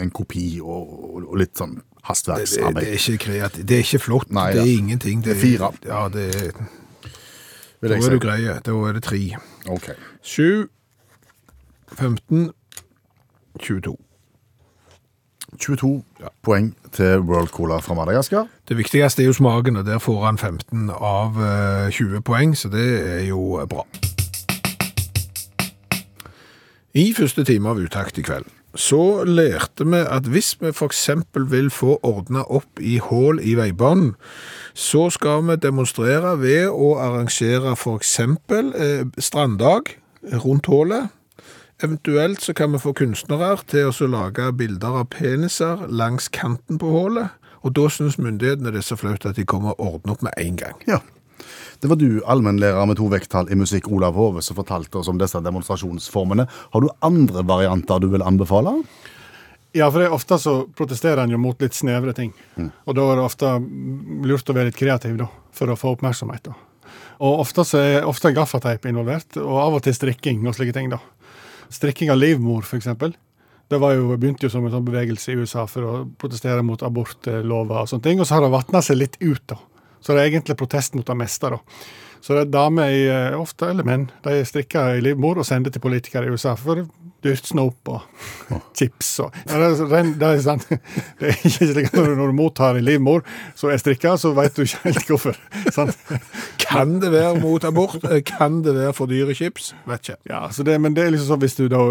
Speaker 3: en kopi og, og litt sånn
Speaker 2: Det, det, det er ikke kreativt. Det er ikke flott.
Speaker 3: Nei,
Speaker 2: det er ingenting.
Speaker 3: Det er fire.
Speaker 2: Ja, det er, da er du grei. Da er det tre.
Speaker 3: Ok.
Speaker 2: Sju, 15, 22.
Speaker 3: 22 poeng til World Cola fra Madagaskar.
Speaker 2: Det viktigste er jo smaken, og der får han 15 av eh, 20 poeng, så det er jo bra. I første time av Utakt i kveld, så lærte vi at hvis vi eksempel vil få ordnet opp i hål i veibanen, så skal vi demonstrere ved å arrangere eksempel eh, stranddag rundt hålet. Eventuelt så kan vi få kunstnere til å lage bilder av peniser langs kanten på hålet, og da synes myndighetene det er så flaut at de kommer og ordner opp med en gang.
Speaker 3: Ja. Det var du, allmennlærer med to vekttall i musikk, Olav Hove, som fortalte oss om disse demonstrasjonsformene. Har du andre varianter du vil anbefale?
Speaker 5: Ja, for det er ofte så protesterer en jo mot litt snevre ting. Og da er det ofte lurt å være litt kreativ da, for å få oppmerksomhet. da. Og ofte så er ofte gaffateip involvert, og av og til strikking og slike ting. da. Strikking av livmor, eksempel. Det var jo, begynte jo som en sånn bevegelse i USA for å protestere mot abortlover og sånne ting. Og så har det vatna seg litt ut, da. Så det er egentlig protest mot det meste, da. Så det er damer, eh, ofte, eller menn, de strikker i livmor og sender til politikere i USA for dyrt snop og chips og ja, det, er, det er sant. Det er ikke slik at når du, mottar en livmor som er strikka, så vet du ikke helt hvorfor. Sant?
Speaker 2: Kan det være mot abort? Kan det være for dyre chips? Vet ikke.
Speaker 5: Ja, så det, men det er liksom sånn hvis du da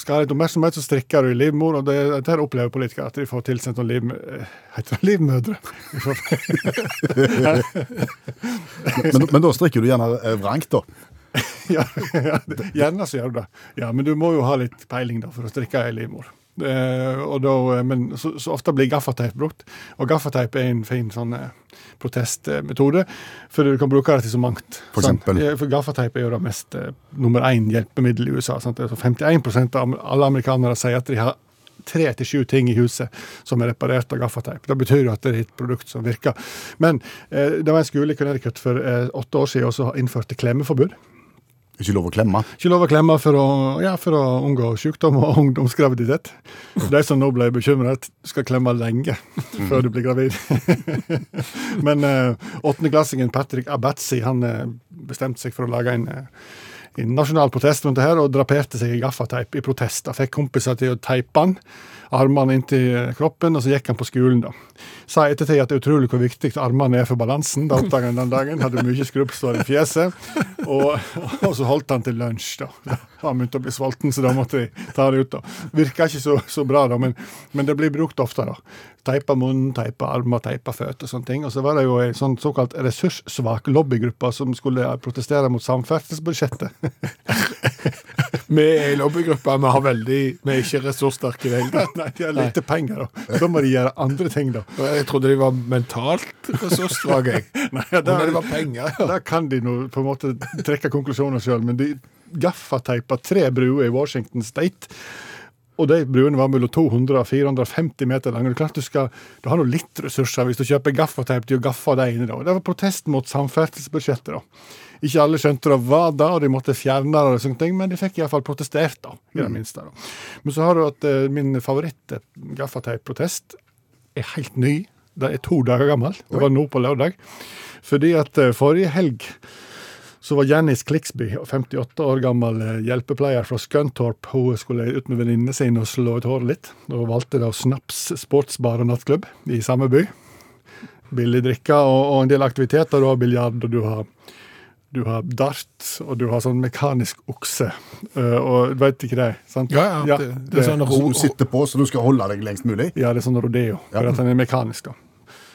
Speaker 5: skal ha litt oppmerksomhet, så strikker du i livmor, og det, dette opplever politikere at de får tilsendt noen liv, eh, heter det livmødre. *laughs*
Speaker 3: Men, men da strikker du gjerne eh, vrangt, da. *laughs*
Speaker 5: ja, ja, gjerne så gjør du det. Ja, men du må jo ha litt peiling da, for å strikke ei livmor. Eh, og da, eh, men så, så ofte blir gaffateip brukt, og gaffateip er en fin sånn eh, protestmetode, for du kan bruke det til så mangt.
Speaker 3: For
Speaker 5: sant? For gaffateip er jo det mest eh, nummer én hjelpemiddel i USA. Sant? Altså 51% av alle amerikanere sier at de har tre til sju ting i huset som er reparert av gaffateip. Det betyr jo at det er et produkt som virker. Men eh, det var en skole i Connecticut for eh, åtte år siden som innførte klemmeforbud.
Speaker 3: Ikke lov å klemme.
Speaker 5: Ikke lov å klemme for å, ja, for å unngå sykdom og ungdomsgraviditet. De som nå ble bekymret, skal klemme lenge *laughs* før du blir gravid. *laughs* Men åttendeklassingen uh, Patrick Abatzi han uh, bestemte seg for å lage en, uh, en nasjonal protest rundt det her, og draperte seg i gaffateip i protest. Han fikk kompiser til å teipe han, armene inntil kroppen, og så gikk han på skolen. da. Sa i ettertid at det er utrolig hvor viktig armene er for balansen. Da oppdaga han den dagen. Hadde mye skrubbsår i fjeset. Og, og så holdt han til lunsj, da. Han begynte å bli sulten, så da måtte de ta det ut. da. Virka ikke så, så bra, da, men, men det blir brukt ofte. da. Teipa munnen, teipa armer, teipa føtter og sånne ting. Og så var det jo ei sånn såkalt ressurssvak lobbygruppe som skulle protestere mot samferdselsbudsjettet. *laughs*
Speaker 2: Vi er i lobbygruppa, vi har veldig Vi er ikke ressurssterke i det hele tatt.
Speaker 5: Nei, de har lite penger, da. Da må de gjøre andre ting, da.
Speaker 2: Jeg trodde de var mentalt ressurssvake, jeg. *laughs*
Speaker 5: Nei,
Speaker 2: Men det var penger, ja.
Speaker 5: Da kan de nå på en måte trekke konklusjoner sjøl, men de gaffateipa tre bruer i Washington State. Og de bruene var mellom 200 og 450 meter lange. Det er klart Du skal, du har nå litt ressurser hvis du kjøper gaffateip til å gaffe de inne. da. Det var protest mot samferdselsbudsjettet. da. Ikke alle skjønte det var da, og de måtte fjerne det, og sånne ting, men de fikk iallfall protestert, da. i det minste. da. Men så har du at eh, min favoritt-gaffateip-protest er helt ny. Det er to dager gammel. Det var nå på lørdag. Fordi at eh, forrige helg så var Janice Klixby, 58 år gammel eh, hjelpepleier fra Scunthorpe. Hun skulle ut med venninnene sine og slå ut håret litt. Og valgte da Snaps sportsbar og nattklubb i samme by. Billig drikke og, og en del aktiviteter. Du har biljard, og du har, du har dart, og du har sånn mekanisk okse. Uh, og veit ikke det? sant?
Speaker 2: Ja, ja, det, det er sånn ro,
Speaker 3: Som sitter på, så du skal holde deg lengst mulig.
Speaker 5: Ja, det er sånn rodeo, for at den er mekanisk. da.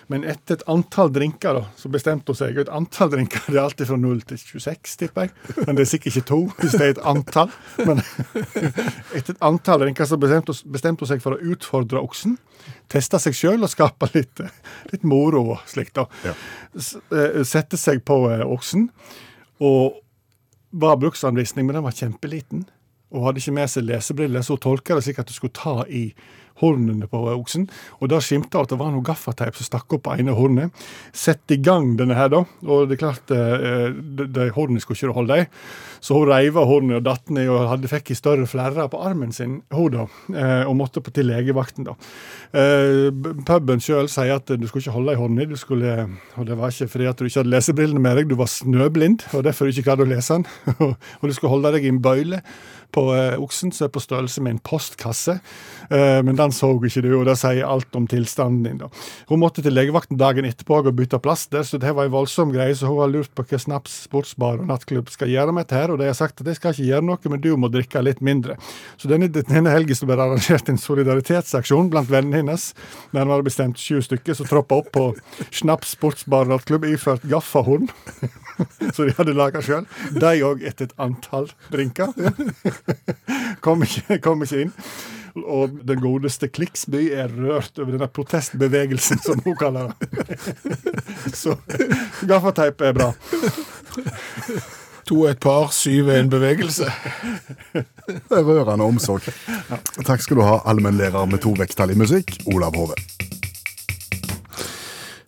Speaker 5: Men etter et antall drinker da, så bestemte hun seg. Et antall drinker det er alltid fra 0 til 26, tipper jeg. Men det er sikkert ikke to, hvis det er et antall. Men *laughs* etter et antall drinker så bestemte hun, seg for å utfordre oksen. Teste seg sjøl og skape litt, litt moro og slikt. da.
Speaker 3: Ja.
Speaker 5: Eh, Sette seg på eh, oksen. Og var bruksanvisning, men den var kjempeliten. Og hadde ikke med seg lesebriller, så hun tolka det slik at du skulle ta i hornene på oksen. Og da skimta at det var noe gaffateip som stakk opp på ene hornet. Sett i gang denne her, da. Og det er klart, eh, de, de hornene skulle ikke holde i. Så hun reiv av hornet og datt ned og hadde, fikk i større flerre på armen sin, hun da. Eh, og måtte til legevakten, da. Eh, puben sjøl sier at du skulle ikke holde i hånda, du skulle Og det var ikke fordi at du ikke hadde lesebrillene med deg, du var snøblind, og derfor ikke klarte å lese den. *laughs* og du skulle holde deg i en bøyle på eh, oksen, som er på størrelse med en postkasse. Men den så ikke du, og det sier alt om tilstanden din. da. Hun måtte til legevakten dagen etterpå og bytte plass der, så det var en voldsom greie, så hun har lurt på hva Snaps sportsbar og nattklubb skal gjøre med dette og de har sagt at de skal ikke gjøre noe, men du må drikke litt mindre. Så denne, denne helgen ble det arrangert en solidaritetsaksjon blant vennene hennes. Nærmere bestemt sju stykker som troppa opp på Snaps sportsbar nattklubb iført gaffahorn. *laughs* som de hadde laga sjøl. De òg etter et antall drinker. *laughs* Kom ikke, kom ikke inn. Og den godeste Kliksby er rørt over denne protestbevegelsen, som hun kaller det. *laughs* Så gaffateip er bra.
Speaker 2: To er et par, syv er en bevegelse.
Speaker 3: Det er rørende omsorg. Takk skal du ha, allmennlærer med to vekttall i musikk, Olav Hove.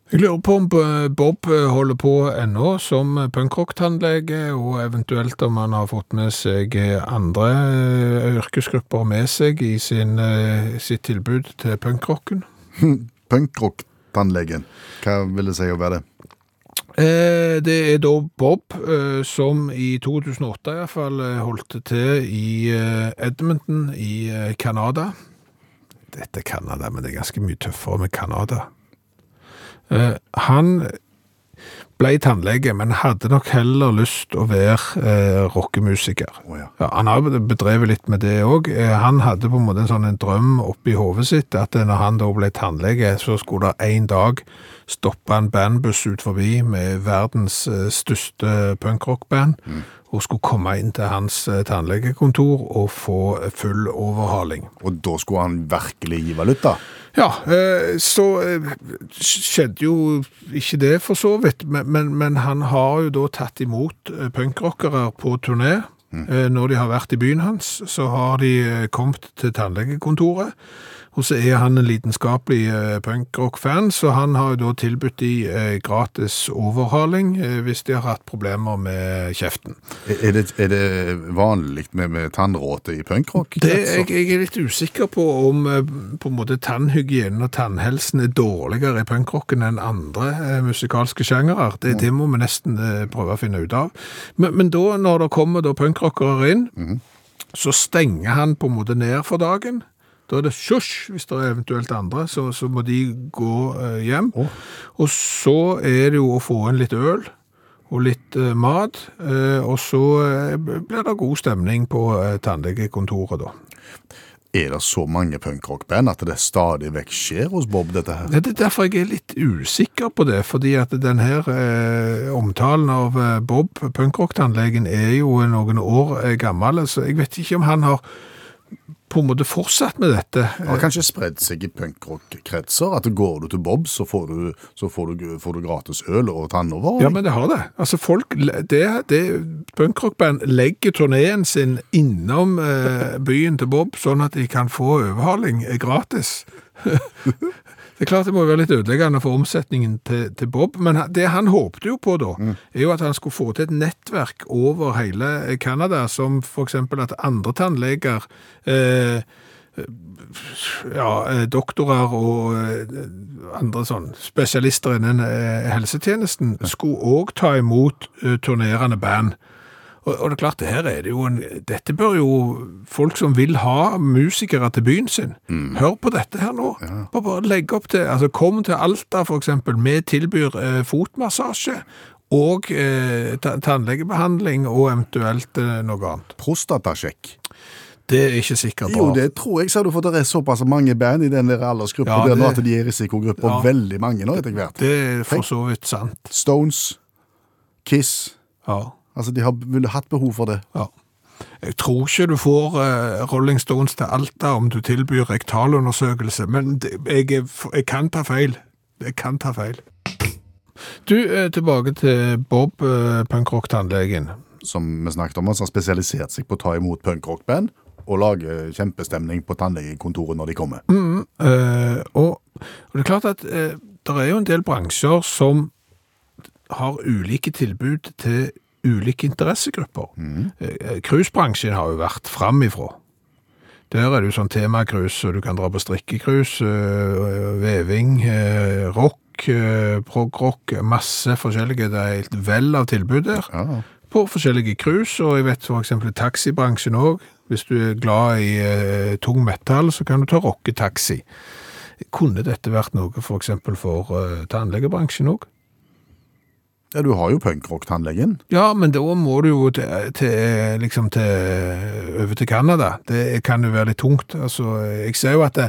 Speaker 2: Jeg lurer på om Bob eh, holder på ennå som punkrock-tannlege, og eventuelt om han har fått med seg eh, andre eh, yrkesgrupper med seg i sin, sitt tilbud til punkrocken.
Speaker 3: Punkrock-tannlegen. Hva vil det si å være det?
Speaker 2: Eh, Det er da Bob eh, som i 2008 i hvert fall eh, holdt til i Edmonton i Canada. Dette er Canada, men det er ganske mye tøffere med Canada. Han ble tannlege, men hadde nok heller lyst å være eh, rockemusiker.
Speaker 3: Oh, ja.
Speaker 2: Ja, han har bedrevet litt med det òg. Han hadde på en måte en sånn en drøm oppi hodet sitt at når han da ble tannlege, så skulle det en dag stoppe en bandbuss ut forbi med verdens eh, største punkrockband, og skulle komme inn til hans eh, tannlegekontor og få full overhaling.
Speaker 3: Og da skulle han virkelig gi valuta?
Speaker 2: Ja, eh, så skjedde jo ikke det for så vidt, men, men, men han har jo da tatt imot punkrockere på turné. Mm. Når de har vært i byen hans, så har de kommet til tannlegekontoret, og så er han en lidenskapelig eh, punkrock-fan, så han har jo da tilbudt de eh, gratis overhaling eh, hvis de har hatt problemer med kjeften.
Speaker 3: Er det, er det vanlig med, med tannråte i punkrock?
Speaker 2: Det, jeg, jeg er litt usikker på om eh, på en måte tannhygienen og tannhelsen er dårligere i punkrocken enn andre eh, musikalske sjangere. Det, det må vi nesten eh, prøve å finne ut av. Men, men da, når det kommer da punkrockere inn, så stenger han på en måte ned for dagen. Da er det sjosj, hvis det er eventuelt andre, så, så må de gå eh, hjem. Og så er det jo å få inn litt øl og litt eh, mat, eh, og så eh, blir det god stemning på eh, tannlegekontoret da.
Speaker 3: Er det så mange punkrockband at det stadig vekk skjer hos Bob, dette her?
Speaker 2: Det er derfor jeg er litt usikker på det, fordi at den her eh, omtalen av eh, Bob, punkrock-tannlegen, er jo noen år gammel, så jeg vet ikke om han har på en måte fortsatt med dette.
Speaker 3: Det har kanskje spredd seg i punkrock-kretser at går du til Bob, så får du, så får du, får du gratis øl og tannover.
Speaker 2: Ja, men det har det. Altså folk, det, det punkrockband legger turneen sin innom eh, byen til Bob, sånn at de kan få overhaling eh, gratis. *laughs* det er klart det må være litt ødeleggende for omsetningen til, til Bob, men det han håpte jo på da, er jo at han skulle få til et nettverk over hele Canada, som eksempel at andre tannleger, eh, ja, eh, doktorer og eh, andre sånn spesialister innen eh, helsetjenesten skulle òg ta imot turnerende band. Og, og det er klart, det her er det jo en, dette bør jo folk som vil ha musikere til byen sin. Hør på dette her nå. Bare, bare legg opp til, altså kom til Alta for eksempel, vi tilbyr eh, fotmassasje og eh, tannlegebehandling og eventuelt eh, noe annet.
Speaker 3: Prostatasjekk.
Speaker 2: Det er ikke sikkert bra.
Speaker 3: Jo, det tror jeg, sa du, for det er såpass mange band i den der aldersgruppa
Speaker 2: Ja,
Speaker 3: der nå
Speaker 2: det-
Speaker 3: at de er risikogrupper,
Speaker 2: Ja.
Speaker 3: veldig mange nå etter hvert.
Speaker 2: Det er for så vidt sant.
Speaker 3: Stones, Kiss,
Speaker 2: Ja.
Speaker 3: Altså de har ville hatt behov for det.
Speaker 2: ja. Jeg tror ikke du får uh, Rolling Stones til Alta om du tilbyr rektalundersøkelse, men det, jeg, jeg kan ta feil. Jeg kan ta feil. Du, uh, tilbake til Bob, uh, punkrock-tannlegen.
Speaker 3: Som vi snakket om, altså har spesialisert seg på å ta imot punkrock-band og lage kjempestemning på tannlegekontoret når de kommer.
Speaker 2: Eh, og, og det er klart at eh, det er jo en del bransjer som har ulike tilbud til ulike interessegrupper. Eh, Cruisebransjen har jo vært framifrå. Der er det jo sånn temacruise, og du kan dra på strikkecruise, øh, veving, rock, prog-rock, masse forskjellige. Det er helt vel av tilbud der
Speaker 3: Ja.
Speaker 2: på forskjellige cruise, og jeg vet for eksempel taxibransjen òg. Hvis du er glad i eh, tung metal, så kan du ta rocketaxi. Kunne dette vært noe for eksempel for eh, tannlegebransjen òg?
Speaker 3: Ja, du har jo punkrock-tannlegen.
Speaker 2: Ja, men da må du jo til, til, liksom til, over til Canada. Det kan jo være litt tungt. Altså, jeg ser jo at det,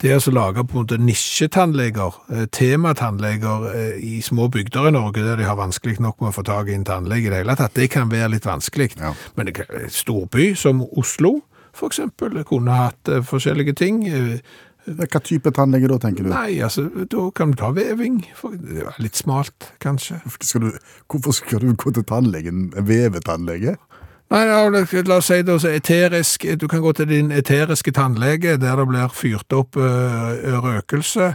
Speaker 2: det å lage på en måte nisjetannleger, eh, tematannleger eh, i små bygder i Norge, der de har vanskelig nok med å få tak i en tannlege i det hele tatt, det kan være litt vanskelig.
Speaker 3: Ja.
Speaker 2: Men en storby som Oslo, for eksempel, kunne hatt eh, forskjellige ting.
Speaker 3: Hva type tannlege da, tenker du?
Speaker 2: Nei, altså, da kan du ta veving. For, det er litt smalt, kanskje.
Speaker 3: Skal du, hvorfor skal du gå til tannlegen, en vevetannlege?
Speaker 2: Nei, ja, la- oss si det, så eterisk, du kan gå til din eteriske tannlege, der det blir fyrt opp eh, røkelse.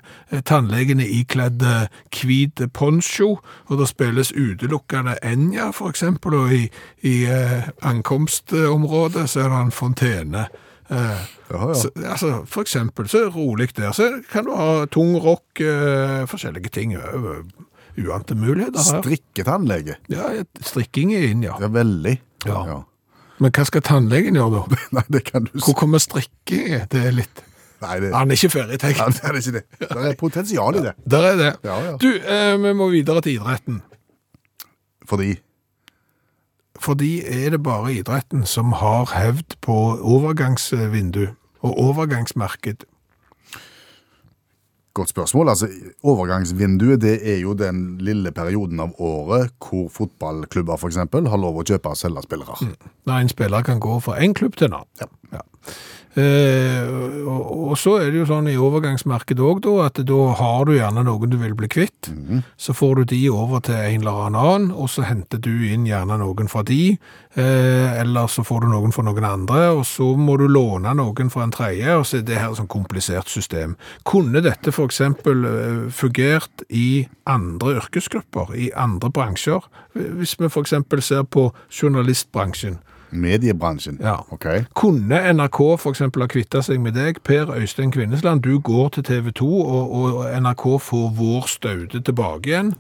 Speaker 2: Tannlegen er ikledd eh, hvit poncho, og det spilles utelukkende Enja, eksempel, og i, i eh, ankomstområdet så er det en fontene. Eh,
Speaker 3: Ja, ja.
Speaker 2: Så, altså, for eksempel, så det rolig der. Så kan du ha tung rock, eh, forskjellige ting. Uh, Uante muligheter her.
Speaker 3: Strikketannlege.
Speaker 2: Ja, strikking er inn, ja.
Speaker 3: Ja, veldig.
Speaker 2: Ja. Men hva skal tannlegen gjøre da? *laughs*
Speaker 3: Nei, det kan du
Speaker 2: Hvor kommer strikking? Det er litt...
Speaker 3: Nei, det,
Speaker 2: Han er ikke ferdig tenkt.
Speaker 3: ja, det er ikke det. *laughs* Det er potensial i det.
Speaker 2: Der er det.
Speaker 3: Ja, ja.
Speaker 2: Du, eh, vi må videre til idretten.
Speaker 3: Fordi
Speaker 2: Fordi er det bare idretten som har hevd på overgangsvindu og overgangsmarked.
Speaker 3: Godt spørsmål. Altså, overgangsvinduet det er jo den lille perioden av året hvor fotballklubber eksempel, har lov å kjøpe og selge spillere.
Speaker 2: Når en spiller kan gå fra en klubb til en annen. Ja. Ja. Eh, og, og så er det jo sånn i overgangsmarkedet òg, da, at da har du gjerne noen du vil bli kvitt. Så får du de over til en eller annen, og så henter du inn gjerne noen fra de. Eh, eller så får du noen fra noen andre, og så må du låne noen fra en tredje. Og så er det her et sånn komplisert system. Kunne dette f.eks. Uh, fungert i andre yrkesgrupper, i andre bransjer? Hvis vi f.eks. ser på journalistbransjen.
Speaker 3: Mediebransjen.
Speaker 2: Ja.
Speaker 3: Ok.
Speaker 2: Kunne NRK eksempel ha kvitta seg med deg, Per Øystein Kvinnesland, du går til TV 2, og, og NRK får vår staude tilbake igjen.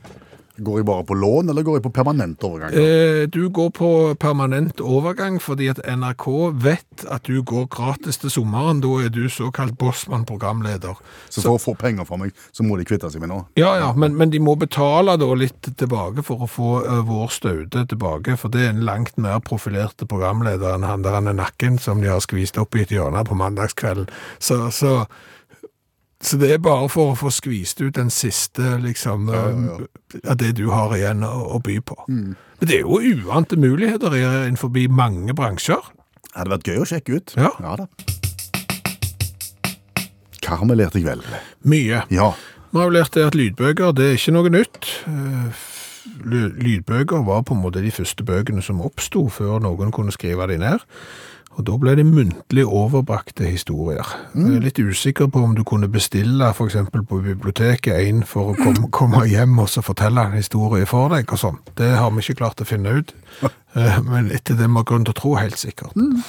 Speaker 3: Går jeg bare på lån, eller går jeg på permanent overgang?
Speaker 2: Eh, du går på permanent overgang fordi at NRK vet at du går gratis til sommeren. Da er du såkalt Bossmann-programleder.
Speaker 3: Så for å få penger fra meg, så må de kvitte seg med nå?
Speaker 2: Ja, ja, men, men de må betale da litt tilbake for å få uh, vår staude tilbake, for det er en langt mer profilerte programleder enn han der han er nakken som de har skvist opp i et hjørne på mandagskvelden. Så, så, så det er bare for å få skvist ut den siste, liksom, eh, av det du har igjen å, å by på. Men det er jo uante muligheter innenfor mange bransjer.
Speaker 3: Det hadde vært gøy å sjekke ut.
Speaker 2: Ja.
Speaker 3: da. Hva har vi lært i kveld?
Speaker 2: Mye.
Speaker 3: Ja.
Speaker 2: Vi har jo lært det at lydbøker, det er ikke noe nytt. Eh, Lydbøker var på en måte de første bøkene som oppsto før noen kunne skrive de ned. Og da ble det muntlig overbrakte historier. Jeg er litt usikker på om du kunne bestille eksempel på biblioteket en for å komme, *clears throat* komme hjem og så fortelle en historie for deg og sånn. Det har vi ikke klart å finne ut. *laughs* Eh, Men etter det vi har grunn til å tro helt sikkert. Mm.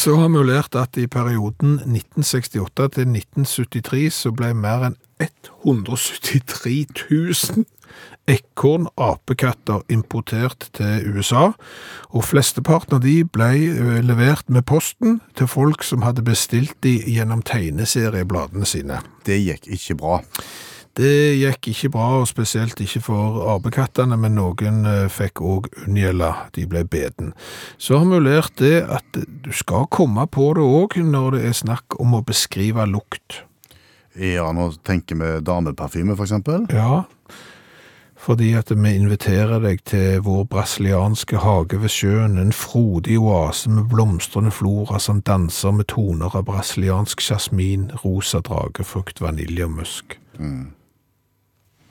Speaker 2: Så har vi lært at i perioden 1968 til 1973 så ble mer enn 173 000 ekorn apekatter importert til USA, og flesteparten av de ble eh, levert med posten til folk som hadde bestilt de gjennom tegneseriebladene sine.
Speaker 3: Det gikk ikke bra.
Speaker 2: Det gikk ikke bra, og spesielt ikke for apekattene, men noen eh, fikk òg unngjelde. De ble beden. Så har vi lært det at du skal komme på det òg når det er snakk om å beskrive lukt.
Speaker 3: Ja, nå tenker vi dameparfyme, for eksempel.
Speaker 2: Ja, fordi at vi inviterer deg til vår brasilianske hage ved sjøen, en frodig oase med blomstrende flora som danser med toner av brasiliansk jasmin, rosa dragefrukt, vanilje og musk.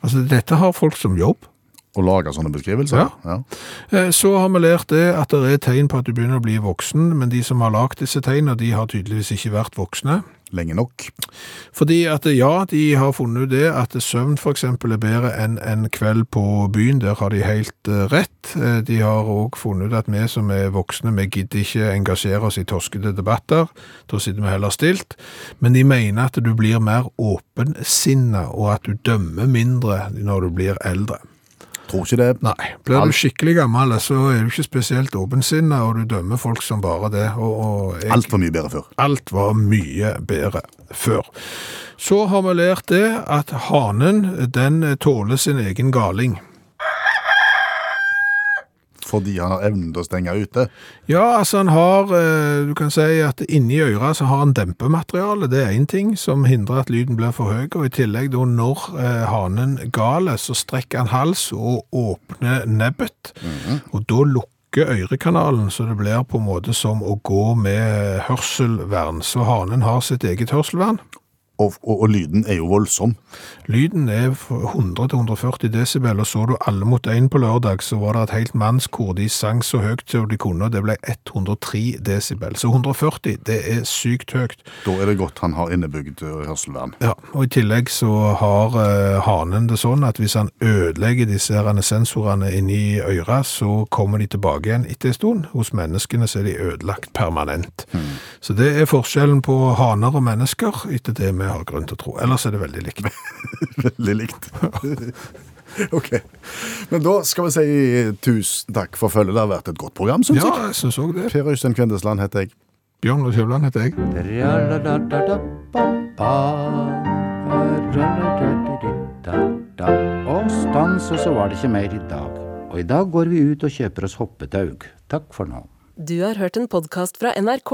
Speaker 2: Altså, dette har folk som jobb.
Speaker 3: Å lage sånne beskrivelser.
Speaker 2: Ja. ja. Så har vi lært det at det er tegn på at du begynner å bli voksen, men de som har lagt disse tegnene, de har tydeligvis ikke vært voksne.
Speaker 3: Lenge nok.
Speaker 2: Fordi at ja, de har funnet ut det at søvn eksempel er bedre enn en kveld på byen, der har de helt eh, rett. Eh, De har også funnet ut at vi som er voksne, vi gidder ikke engasjere oss i toskete debatter, da sitter vi heller stilt. Men de mener at du blir mer åpensinna, og at du dømmer mindre når du blir eldre.
Speaker 3: Tror ikke det.
Speaker 2: Nei, blir du skikkelig gammel, så er du ikke spesielt åpensinna, og du dømmer folk som bare det. Og, og jeg-
Speaker 3: Altfor mye bedre før.
Speaker 2: Alt var mye bedre før. Så har vi lært det at hanen, den tåler sin egen galing.
Speaker 3: Fordi han har evnen til å stenge ute.
Speaker 2: Ja, altså han har, eh, du kan si at inni øret så har han dempemateriale, det er en ting som hindrer at lyden blir for høy, og i tillegg da når eh, hanen galer, så strekker han hals og åpner nebbet, og da lukker ørekanalen, så det blir på en måte som å gå med hørselvern. Så hanen har sitt eget hørselvern.
Speaker 3: Og, og, og lyden er jo voldsom.
Speaker 2: Lyden er 100-140 desibel, og så du alle mot én på lørdag, så var det et helt mannskor. De sang så høyt som de kunne, og det ble 103 desibel. Så 140, det er sykt høyt.
Speaker 3: Da er det godt han har innebygd eh, hørselvern.
Speaker 2: Ja, og i tillegg så har eh, hanen det sånn at hvis han ødelegger disse sensorene inni øret, så kommer de tilbake igjen etter en stund. Hos menneskene så er de ødelagt permanent. Så det er forskjellen på haner og mennesker, etter det vi har grunn til å tro. Ellers er det veldig likt. *laughs*
Speaker 3: Veldig likt. ok. Men da skal vi si tusen takk for følget. Det har vært et godt program, syns
Speaker 2: Ja,
Speaker 3: jeg.
Speaker 2: jeg synes også det.
Speaker 3: Per Øystein Kvendesland heter jeg.
Speaker 2: Bjørn Kjøvland heter jeg.
Speaker 8: Og stans, og så var det ikke mer i dag. Og i dag går vi ut og kjøper oss hoppetaug. Takk for nå.
Speaker 9: Du har hørt en podkast fra NRK.